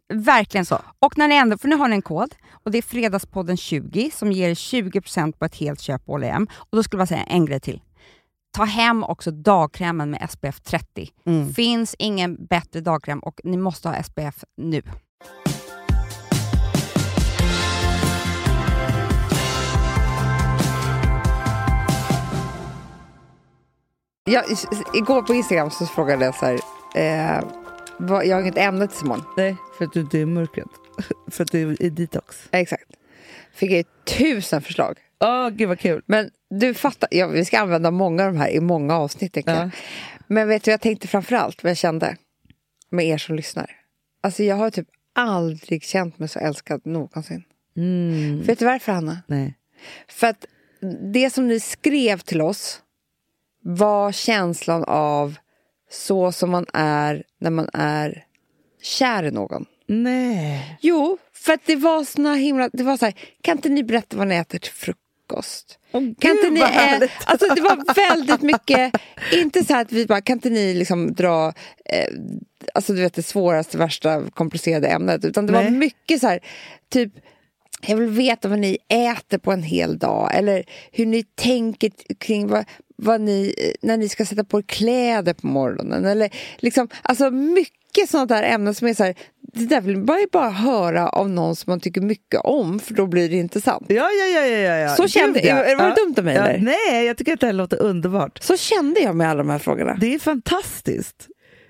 Verkligen Så. Och när ni ändå, för nu har ni en kod och det är Fredagspodden 20 som ger 20% på ett helt köp på H&M. Och då skulle jag säga en grej till. ta hem också dagkrämen med SPF 30. Mm. Finns ingen bättre dagkräm och ni måste ha SPF nu. Jag, igår på Instagram så frågade jag så här, eh, jag har inget ämne till Simon. Nej, för att du inte är mörkret. för att du är i detox. Exakt. Fick jag tusen förslag. Åh, gud vad kul. Men du fattar, ja, vi ska använda många av de här i många avsnitt. jag. Ja. Men vet du, jag tänkte framför allt vad jag kände med er som lyssnar. Alltså jag har typ aldrig känt mig så älskad någonsin. Mm. Vet du varför Hanna? Nej. För att det som ni skrev till oss var känslan av så som man är när man är kär i någon. Nej. Jo, för att det var såna himla... Det var så här, kan inte ni berätta vad ni äter till frukost? Åh, Kan inte ni, ä- alltså det var väldigt mycket, inte så här att vi bara, kan inte ni liksom dra, eh, alltså du vet det svåraste, värsta, komplicerade ämnet, utan det var Nej. mycket så här, typ, jag vill veta vad ni äter på en hel dag, eller hur ni tänker kring vad, vad ni, eh, när ni ska sätta på er kläder på morgonen, eller liksom, alltså mycket sånt där ämnen som är så här, det där vill man ju bara höra av någon som man tycker mycket om, för då blir det intressant. Ja, ja, ja, ja, ja. Så kände- Gud, ja. var det Ja. dumt av mig, Ja, nej, jag tycker att det här låter underbart. Så kände jag med alla de här frågorna. Det är fantastiskt.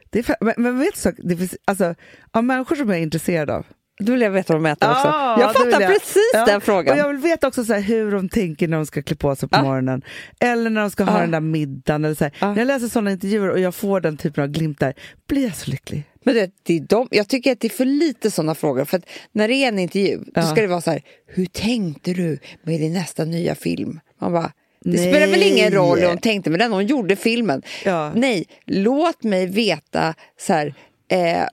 Det är men, men vet du, det finns, alltså, av människor som jag är intresserad av. Då vill jag veta vad de äter också. Ja, Jag fattar precis Ja, den frågan. Och jag vill veta också så här, hur de tänker när de ska klä på sig på Ja. morgonen. Eller när de ska ha Ja. den där middagen. Eller så. När jag läser sådana intervjuer och jag får den typen av glimtar blir jag så lycklig. Men det, det är de, jag tycker att det är för lite sådana frågor. För när det är en intervju, då ska det vara så här, hur tänkte du med din nästa nya film? Man bara, det Nej. spelar väl ingen roll hur hon tänkte med den, hon gjorde filmen. Ja. Nej, låt mig veta så här, eh,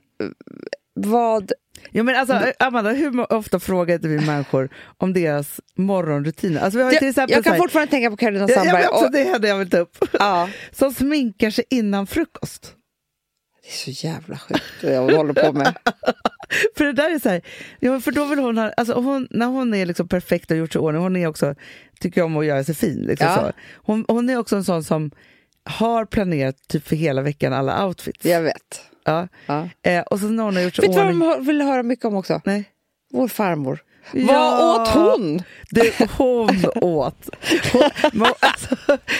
vad... Ja, men alltså, Amanda, hur ofta frågar inte vi människor om deras morgonrutiner? Alltså, vi har till Jag, exempel jag kan här, fortfarande tänka på Carolina Ja, Sandberg. och, det är det jag vill ta upp. ja, Som sminkar sig innan frukost. det är så jävla sjukt vad jag håller på med. För det där är så här, ja, för då vill hon ha, alltså hon, när hon är liksom perfekt och gjort sig i ordning, hon är också, tycker om att göra sig fin. Liksom Ja. så. Hon, hon är också en sån som har planerat typ för hela veckan alla outfits. Jag vet. Ja. Ja. Eh, och så när hon har gjort sig Vet du vad de vill höra mycket om också? Nej. Vår farmor. Ja. Vad åt hon? Det hon åt. Hon, alltså,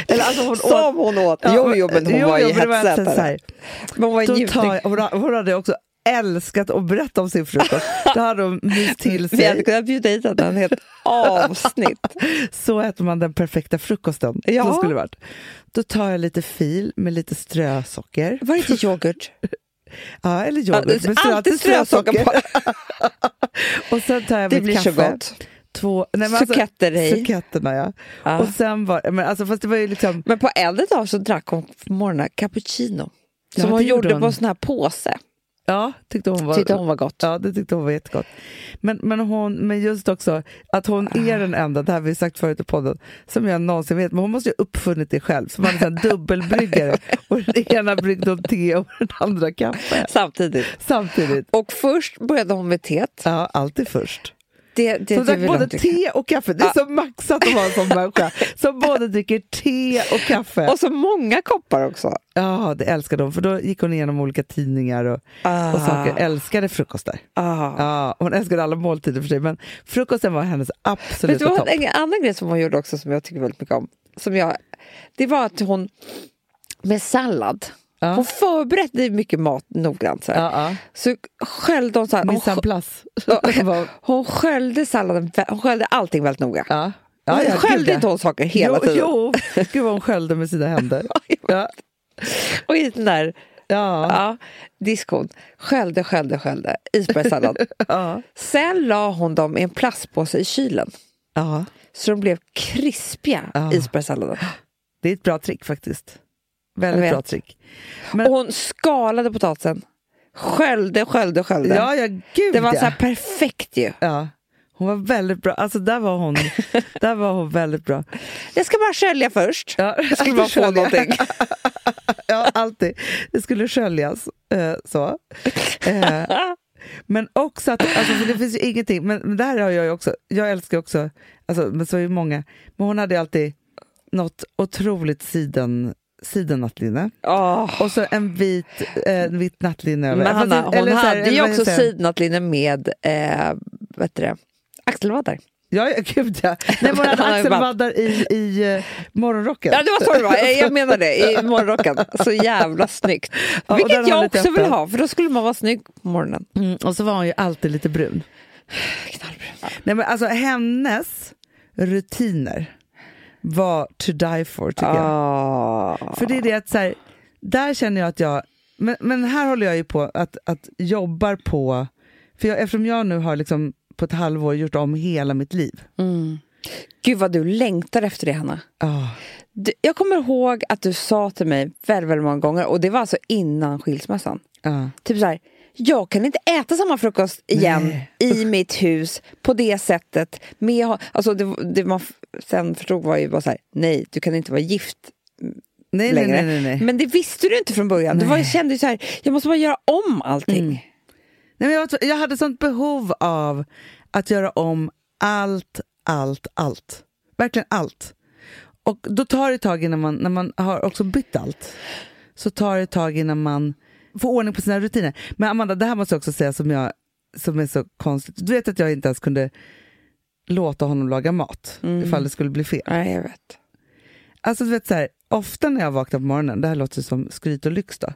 eller alltså hon åt... Som hon åt? Ja, jo, jo, men hon jo, var jo, ju hetsätare. hon var hon, hon hade också älskat att berätta om sin frukost. Då hade hon myst till Vi hade sig. kunnat bjuda hit henne en helt avsnitt. Så äter man den perfekta frukosten. Ja. Så skulle det varit. Då tar jag lite fil med lite strösocker. Var det inte yoghurt? Ja, eller Ja, yoghurt. men strö- alltid strösocker på. Och sen tar jag Det mitt blir kaffe. så gott. Två, nej, men alltså, Suketter i. Suketterna, ja. Ja. Och sen var, men alltså, fast det var ju liksom... Men på äldre dag så drack hon på morgonen cappuccino. Ja, Som hon gjorde hon. på en sån här påse. Ja, tyckte hon var... Tyckte hon var gott. Ja, det tyckte hon var jättegott. Men, men, hon, men just också att hon är den enda, det här har vi sagt förut i podden, som jag någonsin vet, men hon måste ju ha uppfunnit det själv. Som hade en dubbelbryggare och den ena bryggde hon te och den andra kaffe Samtidigt. samtidigt. Och först började hon med teet. Ja, alltid först. Det, det, det drack både te och kaffe. Det är så maxat att vara en sån människa som både dricker te och kaffe. Och så många koppar också. Ja, det älskade hon, för då gick hon igenom olika tidningar och, Ah. och saker. Älskade frukostar. Ah. Ja, hon älskade alla måltider för sig, men frukosten var hennes Vet absoluta du vad, topp. en annan grej som hon gjorde också som jag tycker väldigt mycket om. Som jag, det var att hon med sallad. Ja. Hon förberedde mycket mat noggrant. Så, här. Ja, så sköljde hon så här. Hon. Ja. Hon sköljde salladen, hon sköljde allting väldigt noga. ja. Ja, ja, sköljde gud, ja. inte hon saker hela jo, tiden? Jo, gud vad hon sköljde med sina händer. Ja, Och i den där ja, ja, diskon, sköljde, sköljde, sköljde isbergssallad. ja. Sen la hon dem i en plastpåse i kylen. ja. Så de blev krispiga, Ja. isbergssalladen. Det är ett bra trick faktiskt. Väldigt bra trick. Men, Och hon skalade potatisen. Sköljde, sköljde, sköljde. ja, ja, gud det var ja. så perfekt ju. ja. Hon var väldigt bra. Alltså där var hon, där var hon väldigt bra. Jag ska bara skölja först. Ja, Jag skulle bara få någonting. Ja, alltid. Det skulle sköljas. Eh, så. Eh, men också att, alltså, för det finns ju ingenting, men, men det här har jag ju också, jag älskar också, alltså, men så är ju många, men hon hade ju alltid något otroligt siden, sidennattlinne. Åh. Och så en vit, eh, vitt nattlinne över. Men Hanna, hon eller hade ju eller också sidnattlinne med eh, vet du det, axelvaddar. Ja, ja, gud ja. Nej, bara- axelvaddar i, i eh, morgonrocken. Ja, det var så det var. Jag- menar det, i morgonrocken. Så jävla snyggt. den Vilket jag också vill ha, för då skulle man vara snygg på morgonen. Mm, och så var hon ju alltid lite brun. Knallbrun. Nej, men alltså hennes rutiner var to die for tycker jag. Ah. För det är det att så här, där känner jag att jag, men, men här håller jag ju på att, att jobbar på, för jag, eftersom jag nu har liksom på ett halvår gjort om hela mitt liv. Mm. Gud vad du längtar efter det, Hanna. Ah, Du, jag kommer ihåg att du sa till mig väldigt, väldigt många gånger, och det var alltså innan skilsmässan. ah. Typ så här, jag kan inte äta samma frukost igen Nej. i mitt hus på det sättet. Med, alltså det, det man sen förstod var ju bara så här, nej, du kan inte vara gift Nej, längre. nej, nej. Men det visste du inte från början. Du var, kände ju så här, jag måste bara göra om allting. Mm. Nej, men jag, jag hade sånt behov av att göra om allt, allt, allt. Verkligen allt. Och då tar det ett tag innan man, när man har också bytt allt, så tar det ett tag innan man får ordning på sina rutiner. Men Amanda, det här måste jag också säga som, jag, som är så konstigt. Du vet att jag inte ens kunde låta honom laga mat Mm. ifall det skulle bli fel. Nej, jag vet. Alltså du vet så här, ofta när jag vaknar på morgonen, det här låter som skryt och lyx då,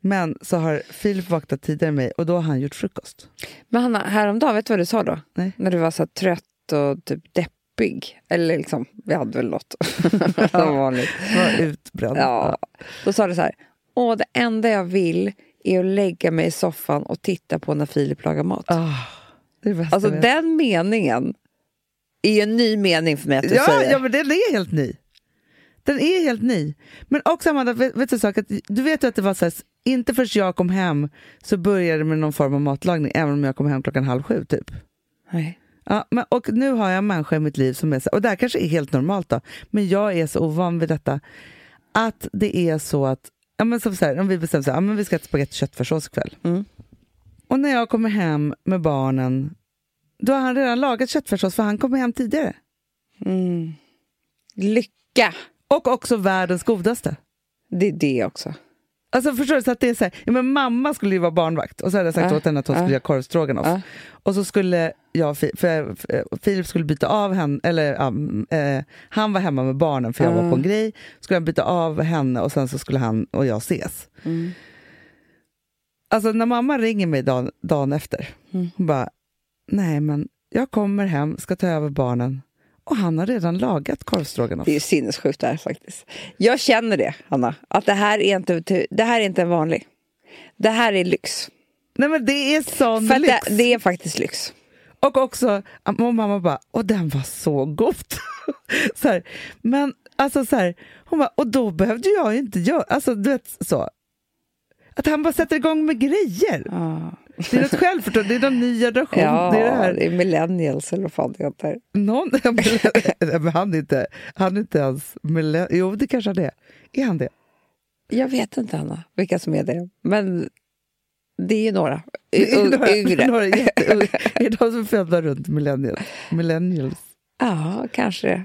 men så har Filip vaknat tidigare än mig och då har han gjort frukost. Men Hanna, häromdagen, vet du vad du sa då? Nej. När du var så trött och typ deppig. Eller liksom, vi hade väl något. Som vanligt. Var utbränd. Ja. Då sa du så här, åh det enda jag vill är att lägga mig i soffan och titta på när Filip lagar mat. Bästa Alltså den meningen är ju en ny mening för mig att du ja, säger. ja, men den är helt ny. Den är helt ny. Men också Amanda, vet, vet du, sak? Att, du vet ju att det var så här, inte först jag kom hem så började det med någon form av matlagning, även om jag kom hem klockan halv sju typ. Nej. Ja, men, och nu har jag en människa i mitt liv som är så, och det här kanske är helt normalt då, men jag är så ovan vid detta, att det är så att, ja, men som så här, om vi bestämmer här, ja, men vi ska äta spagetti och köttfärssås ikväll. Mm. Och när jag kommer hem med barnen, då har han redan lagat köttfärssås för han kommer hem tidigare. Mm. Lycka, Och också världens godaste. det är det också. Alltså förstår du, så att det är så här, ja, men mamma skulle ju vara barnvakt och så hade jag sagt Ja, åt henne att hon skulle göra korvstroganoff. Ja. Och så skulle jag, för, för Filip skulle byta av henne, eller mm, eh, han var hemma med barnen för jag var på en grej, skulle han byta av henne och sen så skulle han och jag ses. Mm. Alltså när mamma ringer mig dagen, dagen efter, Mm. hon bara, nej men jag kommer hem, ska ta över barnen och han har redan lagat korvstroganoff. Det är ju sinnessjukt det här faktiskt. Jag känner det, Hanna. Att det här är inte, det här är inte en vanlig. Det här är lyx. Nej men det är sån För lyx. det, det är faktiskt lyx. Och också, och mamma bara, och den var så god. så här, men alltså så här, hon bara, och då behövde jag inte göra, alltså du vet så. Att han bara sätter igång med grejer. Ja, Det är något självförtroende, det är någon ny generation. ja det är det här. det är millennials eller vad fan det heter. Någon, men han är inte, han är inte ens, millenn- jo det kanske han är. Är han det? Jag vet inte, Hanna, vilka som är det. Men det är ju några. Det yngre. några. Är det de som är födda runt millennials? millennials? Ja, kanske det.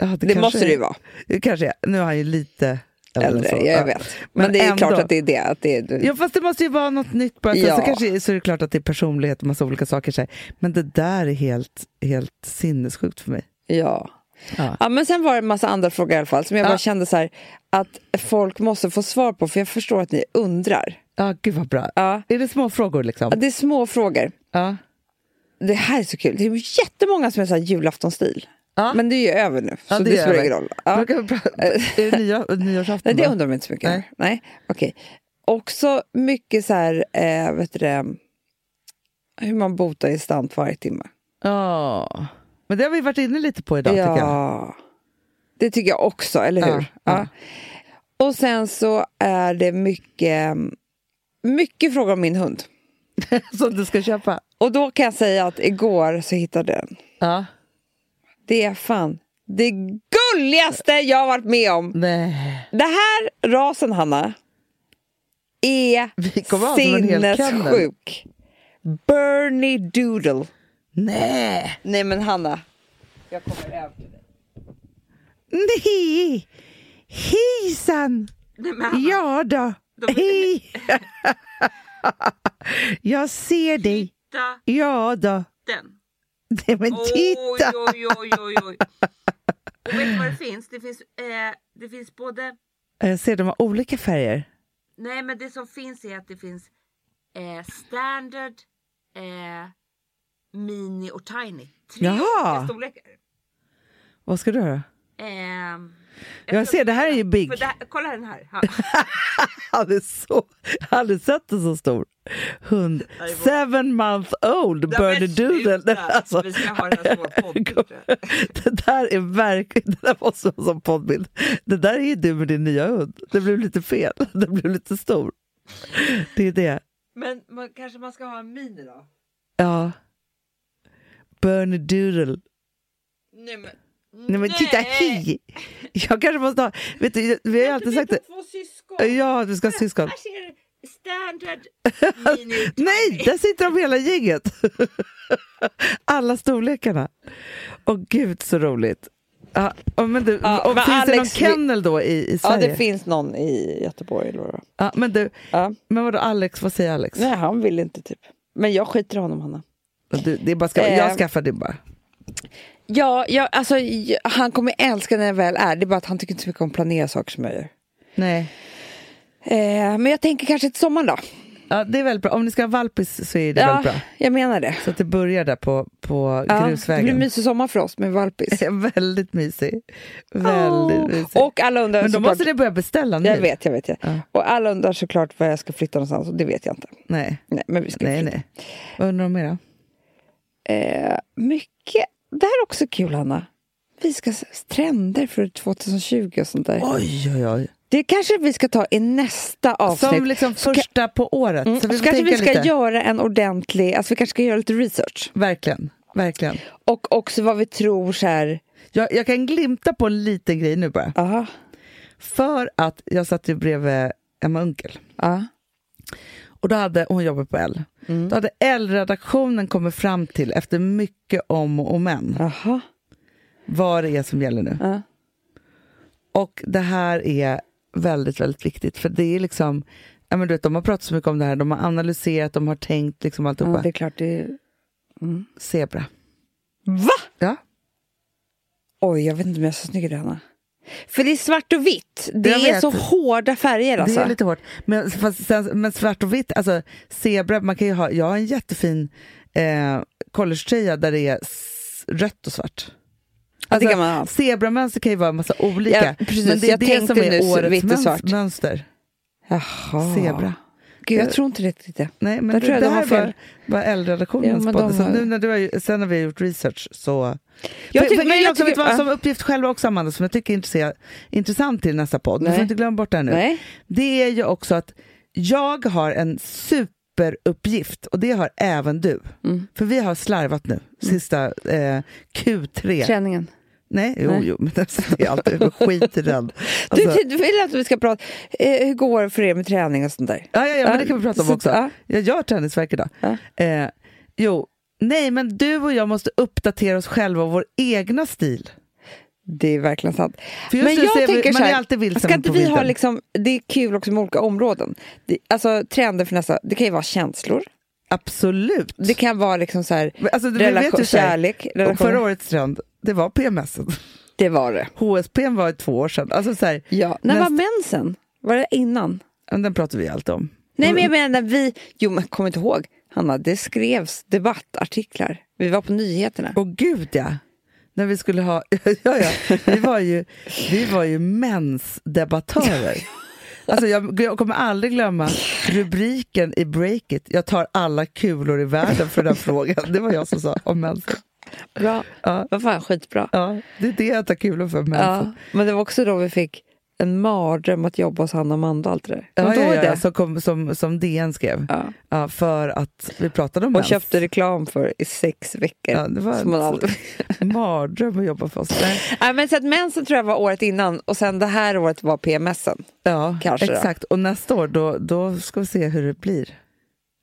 Ja, Det, kanske måste det ju vara. Det kanske. Nu är han ju lite än Äldre, så. jag Ja. vet. Men, Men det är ändå. klart att det är det. Att det är, Ja fast det måste ju vara något nytt bara. Ja. Så kanske så är det klart att det är personlighet och massa olika saker. Så. Men det där är helt, helt sinnessjukt för mig. ja. Ja. Ja, men sen var det en massa andra frågor i alla fall som jag bara Ja. kände så här, att folk måste få svar på för jag förstår att ni undrar. Ja, gud vad bra. Ja. Är det små frågor liksom? Det är små frågor. Ja. Det här är så kul. Det är jättemånga som är så här julaftonstil. Ja. Men det är ju över nu, Ja, så det det, spelar ingen roll. Ja. Är det nya, nyårsafton? Nej, det undrar de inte så mycket Nej. Nej, okej. Också mycket så här, eh, vet du det, hur man botar i stant varje timme. Ja. Men det har vi varit inne lite på idag tycker jag. ja, det tycker jag också, eller hur? Ja, Ja, ja. Och sen så är det mycket, mycket frågor om min hund. Som du ska köpa. Och då kan jag säga att igår så hittade jag den. Ja. Det är fan det gulligaste jag har varit med om. Nej. Det här rasen, Hanna, är kennel. sinnessjuk. Bernie Doodle. Nej. Nej men Hanna, jag kommer över till dig. Nej! Hejsan! Nej, Ja då. Hej! Jag ser dig. Ja då. den. Nej, men titta! Oj, oj, oj, oj. Och vet du vad det finns? Det finns, eh, det finns både... Jag ser de har olika färger. Nej, men det som finns är att det finns eh, standard, eh, mini och tiny. Tre Jaha. olika storlekar. Vad ska du ha? Ehm, Jag ser, det här är ju big. Här, kolla den här. Ha. Han är så... Har aldrig sett en så stor hund. Seven month old Bernedoodle. Alltså, Vi ska ha den här som det där är verkligen... Det där måste vara som poddbild. Det där är ju du med din nya hund. Det blev lite fel. Det blev lite stor. Det är det. Men man, kanske man ska ha en mini då? Ja. Bernedoodle. Nej men. Nej men titta, hej! Jag kanske måste ha... Vet du, vi har ju alltid sagt det. Två syskon. Ja, du ska ha syskon. Här ser du standard, mini, Nej, där sitter de hela gänget. Alla storlekarna. Åh gud så roligt. Ja, och men du, Ja, och men finns det någon Alex, vi- kennel då i, i Ja, Sverige? det finns någon i Göteborg. Eller vad det var. Ja, men du, ja. men vadå Alex, vad säger Alex? Nej, han vill inte typ. Men jag skiter i honom, Hanna. Du, det är bara ska, Eh. jag skaffar det bara. Ja, jag, alltså, han kommer älska när jag väl är. Det är bara att han tycker inte så mycket om att planera saker som jag gör. Nej. Eh, men jag tänker kanske till sommaren då. Ja, det är väldigt bra. Om ni ska ha valpis så är det Ja, väldigt bra. jag menar det. Så att det börjar där på, på Ja, det blir grusvägen. mysig sommar för oss med valpis. väldigt mysig. Väldigt Åh. mysig. Och alla undrar men då såklart, måste ni börja beställa nu. Jag vet, jag vet. Jag. Ja. Och alla undrar såklart var jag ska flytta någonstans och det vet jag inte. Nej, Nej, men vi ska nej, flytta. nej. Vad undrar de mer då? Eh, mycket. Det här är också kul, Hanna. Vi ska trender för 2020 och sånt där. Oj, oj, oj. Det kanske vi ska ta i nästa avsnitt. Som liksom första på året. Mm, Så vi så kanske vi ska lite. göra en ordentlig, alltså vi kanske ska göra lite research. Verkligen, verkligen. Och också vad vi tror så här, Jag, jag kan glimta på en liten grej nu bara. aha, För att jag satt ju bredvid Emma Unkel. ja, Och då hade, hon jobbat på L. Mm. Då hade L-redaktionen kommit fram till, efter mycket om och men, aha, vad det är som gäller nu. ja. Och det här är väldigt, väldigt viktigt. För det är liksom, ja, men du vet, de har pratat så mycket om det här, de har analyserat, de har tänkt liksom ja alltihopa. det är klart det är... Zebra. Va? Ja. Oj, jag vet inte om jag är så snygg i det, Hanna. För det är svart och vitt. Det Jag är vet. så hårda färger alltså. Det är lite hårt. Men, fast, sen, men svart och vitt, alltså zebra, man kan ju ha, jag har en jättefin eh, collegetröja där det är rött och svart. Ja, man ha. Zebramönster kan ju vara en massa olika. Ja, precis. men det är det som är årets mönster. Jaha. Zebra. Gud, jag tror inte riktigt det. Nej, men Där det, tror jag det de här fel. var, var L-redaktionens Ja, podd. har- nu när du har, sen när vi har gjort research så... Jag för, tycker- för men jag tycker- vad, som uppgift själv också Amanda, som jag tycker är intressant, till nästa podd, du får inte glömma bort det här nu. Nej. Det är ju också att jag har en superuppgift och det har även du. Mm. För vi har slarvat nu, sista eh, Q3. Träningen. Nej, jo, Nej. jo, men det är alltid skit i den. Du, Alltså, du vill att vi ska prata, eh, hur går det för er med träning och sånt där? ja, ja, ja, men det kan vi prata om Så- också. ja. Jag gör träningsverk idag. Ja. Eh, jo, nej, men du och jag måste uppdatera oss själva och vår egna stil. Det är verkligen sant. Men jag tänker vi, så man är här, alltid vilsen Ska inte vi ha liksom, det är kul också med olika områden. Det, alltså trender för nästa, det kan ju vara känslor. Absolut. Det kan vara liksom så här, Men alltså, relation, kärlek. och Relation. Förra årets trend, det var PMS. Det var det. HSP var två år sedan. Alltså, så här, Ja. När var Nästa- mensen? Var det innan? den pratar vi alltid om. Nej men jag menar när vi, jo men kom inte ihåg, Hanna, det skrevs debattartiklar. Vi var på nyheterna. Åh gud ja! När vi skulle ha, ja, ja, vi var ju, vi var ju mensdebattörer. Alltså jag, jag kommer aldrig glömma rubriken i Breakit, jag tar alla kulor i världen för den frågan. Det var jag som sa om mensen. Bra. Ja, Vad fan, skitbra. ja, det är det jag tar kulor för, mensen. Ja, men det var också då vi fick en mardröm att jobba hos Hanna Amanda och allt det där. Ja, ja, ja, det? ja, som, kom, som, som DN skrev. Ja. Ja, för att vi pratade om Och mens. köpte reklam för i sex veckor. Ja, det var som man en aldrig... mardröm att jobba för oss. Nej. Nej, men så att mensen tror jag var året innan och sen det här året var PMSen. Ja, Kanske då. exakt. Och nästa år, då, då ska vi se hur det blir.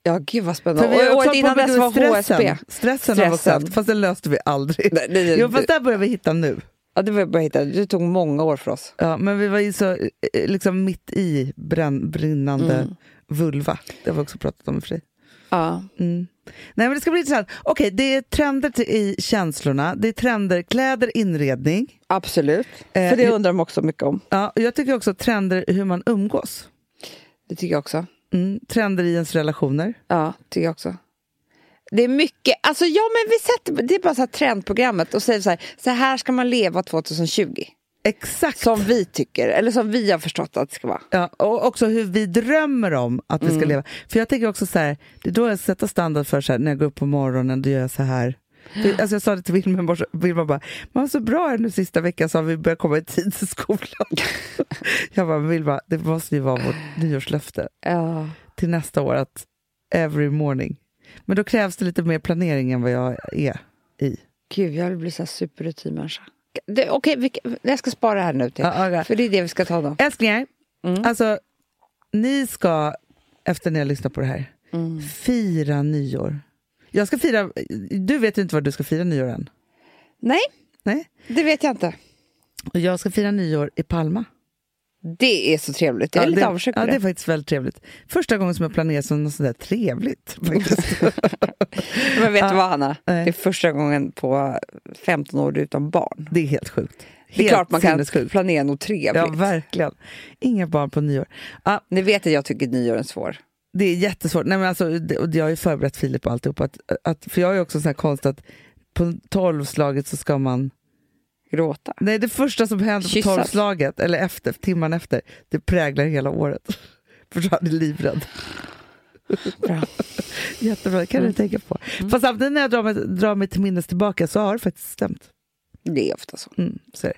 Ja, gud vad spännande. För Och året innan dess var stressen. HSB. Stressen har vi Stressen. haft, fast den löste vi aldrig. Nej, nej, Jo, fast där börjar vi hitta nu. Ja, det var bara hitta. Det tog många år för oss. Ja, men vi var ju så eh, liksom mitt i bränn, brinnande Mm. vulva. Det har vi också pratat om i sig. Ja. Mm. Nej, men det ska bli intressant. Okej, det är trender i känslorna. Det är trender, kläder, inredning. Absolut. Eh, För det undrar de också mycket om. Ja, jag tycker också trender hur man umgås. Det tycker jag också. Mm. Trender i ens relationer. Ja, tycker jag också. Det är mycket, alltså ja men vi sätter, det är bara så här trendprogrammet och säger så här, så här ska man leva 2020. Exakt. Som vi tycker, eller som vi har förstått att det ska vara. Ja, och också hur vi drömmer om att vi ska Mm. leva. För jag tänker också så här, det är då jag sätter standard för så här, när jag går upp på morgonen, då gör jag så här. Alltså jag sa det till Wilma Wilma bara, man så bra här nu sista veckan så har vi börjat komma i tid till skolan. jag bara, Wilma, det måste ju vara vårt nyårslöfte Ja. till nästa år att every morning. Men då krävs det lite mer planering än vad jag är i. Gud, jag vill bli så superrutinmänniska. Okej, vi- jag ska spara här nu till. Ja, okej. För det är det vi ska ta då. Älsklingar, Mm. alltså ni ska, efter när jag lyssnar på det här, Mm. fira nyår. Jag ska fira, du vet ju inte vad du ska fira nyår än. Nej, Nej. det vet jag inte. Och jag ska fira nyår i Palma. Det är så trevligt. Jag är Ja, lite avundsjuk på ja, det. det är faktiskt väldigt trevligt. Första gången som jag planerar som något sådär trevligt. Men vet Ja. du vad, Hanna? Det är första gången på 15 år utan barn. det är helt sjukt. Det är Helt klart man kan planera något trevligt. Ja, verkligen. Inga barn på nyår. Ja, Ni vet att jag tycker nyår är svår. det är jättesvårt. Nej, men alltså, det, och jag har ju förberett Filip på alltihop. Att, att, för jag ju också sån här konst att på tolvslaget så ska man Gråta. Nej, det första som händer på tolvslaget, eller efter, timman efter, det präglar hela året. För så han är livrädd. Bra. Jättebra, kan du tänka på. Fast samtidigt när jag drar mig, drar mig till minnes tillbaka så har det faktiskt stämt. Det är ofta så. Mm, så.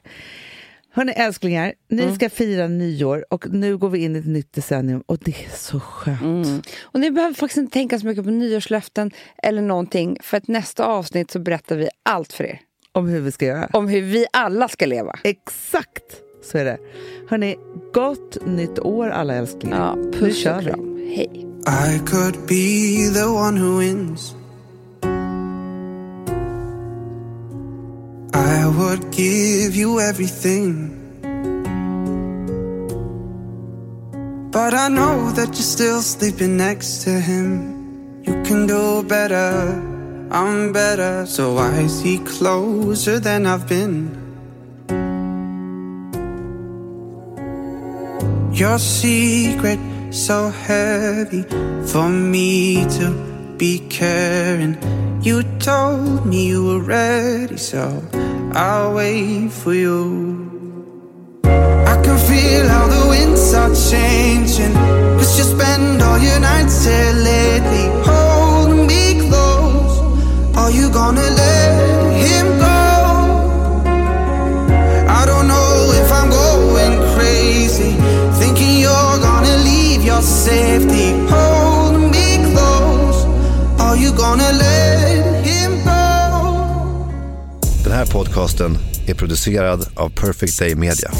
Hörni älsklingar, ni ska fira nyår och nu går vi in i ett nytt decennium och det är så skönt. Mm. Och ni behöver faktiskt inte tänka så mycket på nyårslöften eller någonting. För att nästa avsnitt så berättar vi allt för er. Om hur vi ska göra. Om hur vi alla ska leva. Exakt så är det. Hörni, gott nytt år alla älsklingar. Ja, nu puss kör och vi. kram. Hej. I could be the one who wins. I would give you everything. But I know that you're still sleeping next to him. You can do better, I'm better. So I see closer than I've been. Your secret so heavy for me to be caring. You told me you were ready, so I'll wait for you. I can feel how the winds are changing. Cause you spend all your nights here lately. Are you gonna let him go? I don't know if I'm going crazy. Thinking you're gonna leave your safety. Hold me close. Are you gonna let him go? Den här podcasten är producerad av Perfect Day Media.